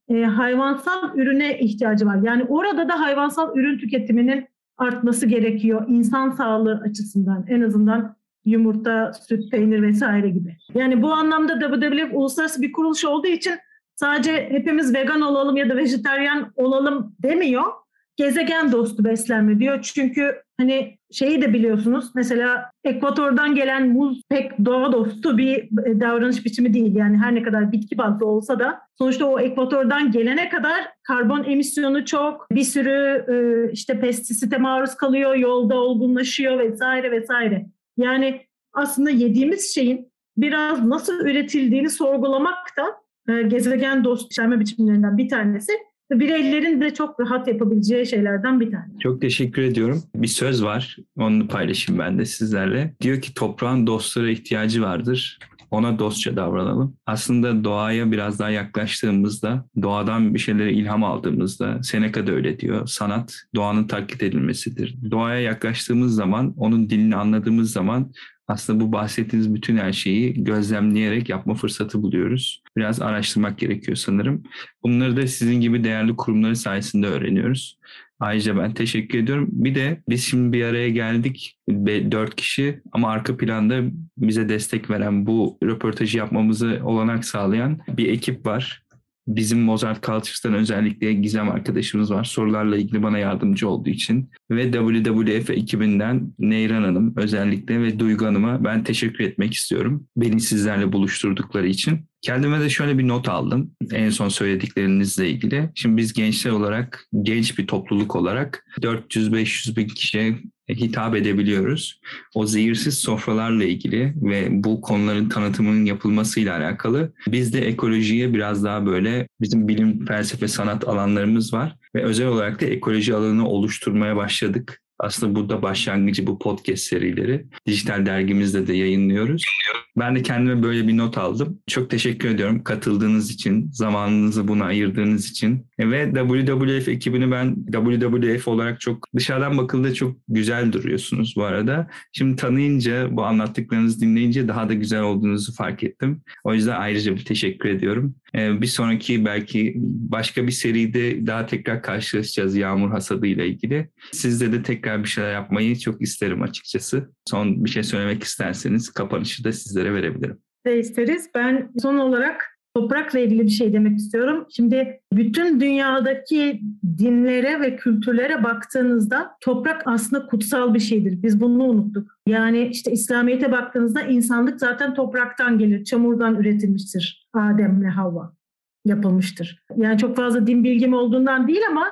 e, hayvansal ürüne ihtiyacı var. Yani orada da hayvansal ürün tüketiminin artması gerekiyor insan sağlığı açısından en azından yumurta, süt, peynir vesaire gibi. Yani bu anlamda WWF uluslararası bir kuruluş olduğu için sadece hepimiz vegan olalım ya da vejeteryan olalım demiyor. Gezegen dostu beslenme diyor. Çünkü hani şeyi de biliyorsunuz mesela ekvatordan gelen muz pek doğa dostu bir e, davranış biçimi değil. Yani her ne kadar bitki bazlı olsa da sonuçta o ekvatordan gelene kadar karbon emisyonu çok bir sürü e, işte pestisite maruz kalıyor, yolda olgunlaşıyor vesaire vesaire. Yani aslında yediğimiz şeyin biraz nasıl üretildiğini sorgulamak da e, gezegen dost beslenme biçimlerinden bir tanesi bireylerin de çok rahat yapabileceği şeylerden bir tanesi. Çok teşekkür ediyorum. Bir söz var. Onu paylaşayım ben de sizlerle. Diyor ki toprağın dostlara ihtiyacı vardır. Ona dostça davranalım. Aslında doğaya biraz daha yaklaştığımızda, doğadan bir şeylere ilham aldığımızda, Seneca da öyle diyor. Sanat doğanın taklit edilmesidir. Doğaya yaklaştığımız zaman, onun dilini anladığımız zaman aslında bu bahsettiğiniz bütün her şeyi gözlemleyerek yapma fırsatı buluyoruz. Biraz araştırmak gerekiyor sanırım. Bunları da sizin gibi değerli kurumları sayesinde öğreniyoruz. Ayrıca ben teşekkür ediyorum. Bir de biz şimdi bir araya geldik dört kişi ama arka planda bize destek veren bu röportajı yapmamızı olanak sağlayan bir ekip var. Bizim Mozart Cultures'tan özellikle Gizem arkadaşımız var. Sorularla ilgili bana yardımcı olduğu için. Ve WWF ekibinden Neyran Hanım özellikle ve Duygu Hanım'a ben teşekkür etmek istiyorum. Beni sizlerle buluşturdukları için. Kendime de şöyle bir not aldım en son söylediklerinizle ilgili. Şimdi biz gençler olarak, genç bir topluluk olarak 400-500 bin kişiye hitap edebiliyoruz. O zehirsiz sofralarla ilgili ve bu konuların tanıtımının yapılmasıyla alakalı biz de ekolojiye biraz daha böyle bizim bilim, felsefe, sanat alanlarımız var ve özel olarak da ekoloji alanını oluşturmaya başladık. Aslında burada başlangıcı bu podcast serileri. Dijital dergimizde de yayınlıyoruz. Ben de kendime böyle bir not aldım. Çok teşekkür ediyorum katıldığınız için, zamanınızı buna ayırdığınız için. Ve WWF ekibini ben WWF olarak çok dışarıdan bakıldığında çok güzel duruyorsunuz bu arada. Şimdi tanıyınca, bu anlattıklarınızı dinleyince daha da güzel olduğunuzu fark ettim. O yüzden ayrıca bir teşekkür ediyorum. Ee, bir sonraki belki başka bir seride daha tekrar karşılaşacağız yağmur hasadı ile ilgili. Sizde de tekrar bir şeyler yapmayı çok isterim açıkçası. Son bir şey söylemek isterseniz kapanışı da sizlere verebilirim. De isteriz. Ben son olarak toprakla ilgili bir şey demek istiyorum. Şimdi bütün dünyadaki dinlere ve kültürlere baktığınızda toprak aslında kutsal bir şeydir. Biz bunu unuttuk. Yani işte İslamiyet'e baktığınızda insanlık zaten topraktan gelir, çamurdan üretilmiştir. Adem'le Havva yapılmıştır. Yani çok fazla din bilgim olduğundan değil ama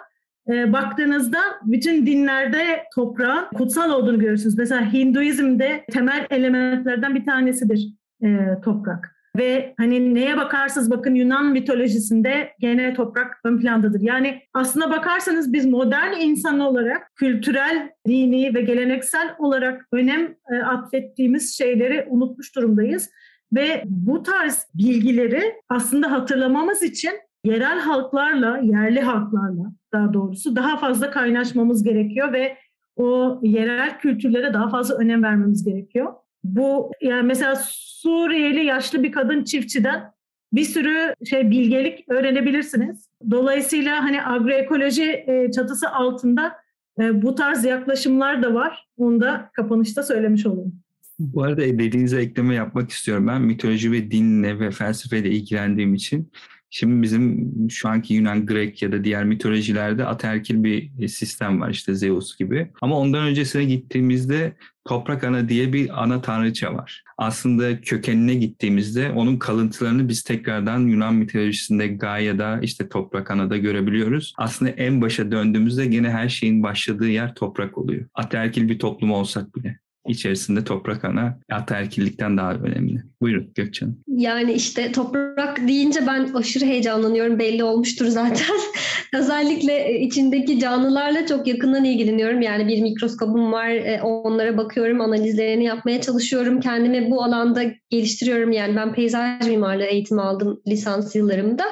e, baktığınızda bütün dinlerde toprağın kutsal olduğunu görürsünüz. Mesela Hinduizm'de temel elementlerden bir tanesidir e, toprak. Ve hani neye bakarsınız bakın Yunan mitolojisinde gene toprak ön plandadır. Yani aslına bakarsanız biz modern insan olarak kültürel, dini ve geleneksel olarak önem e, atfettiğimiz şeyleri unutmuş durumdayız. Ve bu tarz bilgileri aslında hatırlamamız için yerel halklarla, yerli halklarla daha doğrusu daha fazla kaynaşmamız gerekiyor ve o yerel kültürlere daha fazla önem vermemiz gerekiyor. Bu yani mesela Suriyeli yaşlı bir kadın çiftçiden bir sürü şey bilgelik öğrenebilirsiniz. Dolayısıyla hani agroekoloji e, çatısı altında e, bu tarz yaklaşımlar da var. Onu da kapanışta söylemiş olayım. Bu arada dediğinize ekleme yapmak istiyorum. Ben mitoloji ve dinle ve felsefeyle ilgilendiğim için Şimdi bizim şu anki Yunan, Grek ya da diğer mitolojilerde ataerkil bir sistem var işte Zeus gibi. Ama ondan öncesine gittiğimizde Toprak Ana diye bir ana tanrıça var. Aslında kökenine gittiğimizde onun kalıntılarını biz tekrardan Yunan mitolojisinde Gaia'da işte Toprak Ana'da görebiliyoruz. Aslında en başa döndüğümüzde gene her şeyin başladığı yer toprak oluyor. Ataerkil bir toplum olsak bile içerisinde toprak ana ataerkillikten daha önemli. Buyurun Gökçen. Yani işte toprak deyince ben aşırı heyecanlanıyorum. Belli olmuştur zaten. Özellikle içindeki canlılarla çok yakından ilgileniyorum. Yani bir mikroskopum var. E, onlara bakıyorum, analizlerini yapmaya çalışıyorum. Kendimi bu alanda geliştiriyorum. Yani ben peyzaj mimarlığı eğitimi aldım lisans yıllarımda.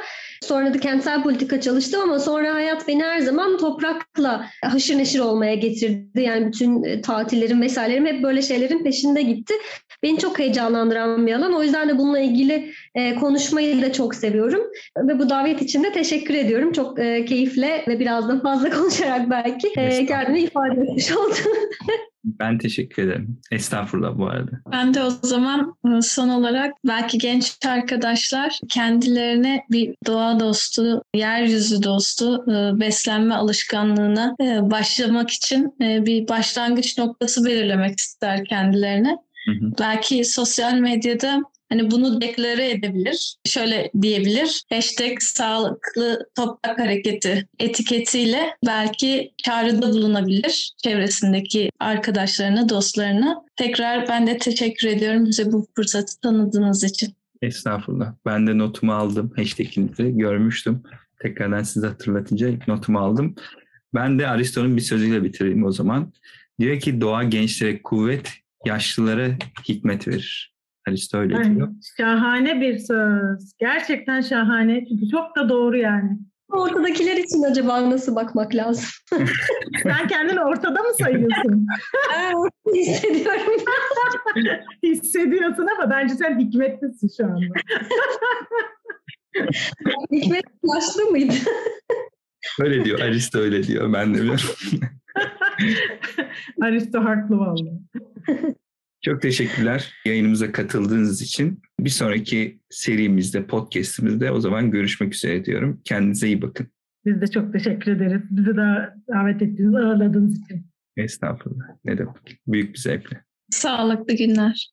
Sonra da kentsel politika çalıştım ama sonra hayat beni her zaman toprakla haşır neşir olmaya getirdi. Yani bütün e, tatillerim vesairelerim hep böyle şeylerin peşinde gitti. Beni çok heyecanlandıran bir alan. O yüzden de bununla ilgili e, konuşmayı da çok seviyorum. Ve bu davet için de teşekkür ediyorum. Çok e, keyifle ve biraz da fazla konuşarak belki kendimi ifade etmiş oldum. Ben teşekkür ederim. Estağfurullah bu arada. Ben de o zaman e, son olarak belki genç arkadaşlar kendilerine bir doğa dostu, yeryüzü dostu e, beslenme alışkanlığına e, başlamak için bir başlangıç noktası belirlemek ister kendilerine. Hı hı. Belki sosyal medyada Hani bunu deklare edebilir. Şöyle diyebilir. Hashtag sağlıklı toprak hareketi etiketiyle belki çağrıda bulunabilir çevresindeki arkadaşlarına, dostlarına. Tekrar ben de teşekkür ediyorum bize bu fırsatı tanıdığınız için. Estağfurullah. Ben de notumu aldım. Hashtag'inizi görmüştüm. Tekrardan size hatırlatınca notumu aldım. Ben de Aristo'nun bir sözüyle bitireyim o zaman. Diyor ki doğa gençlere kuvvet, yaşlılara hikmet verir. Alice öyle Ay, diyor. Şahane bir söz. Gerçekten şahane. Çünkü çok da doğru yani. Ortadakiler için acaba nasıl bakmak lazım? Sen kendini ortada mı sayıyorsun? Hissediyorum. Hissediyorsun ama bence sen hikmetlisin şu anda. Hikmet yaşlı mıydı? Öyle diyor. Aristo öyle diyor. Ben de biliyorum. Aristo haklı vallahi. Çok teşekkürler yayınımıza katıldığınız için. Bir sonraki serimizde, podcastimizde o zaman görüşmek üzere diyorum. Kendinize iyi bakın. Biz de çok teşekkür ederiz. Bizi de davet ettiğiniz, ağırladığınız için. Estağfurullah. Ne demek. Büyük bir zevkle. Sağlıklı günler.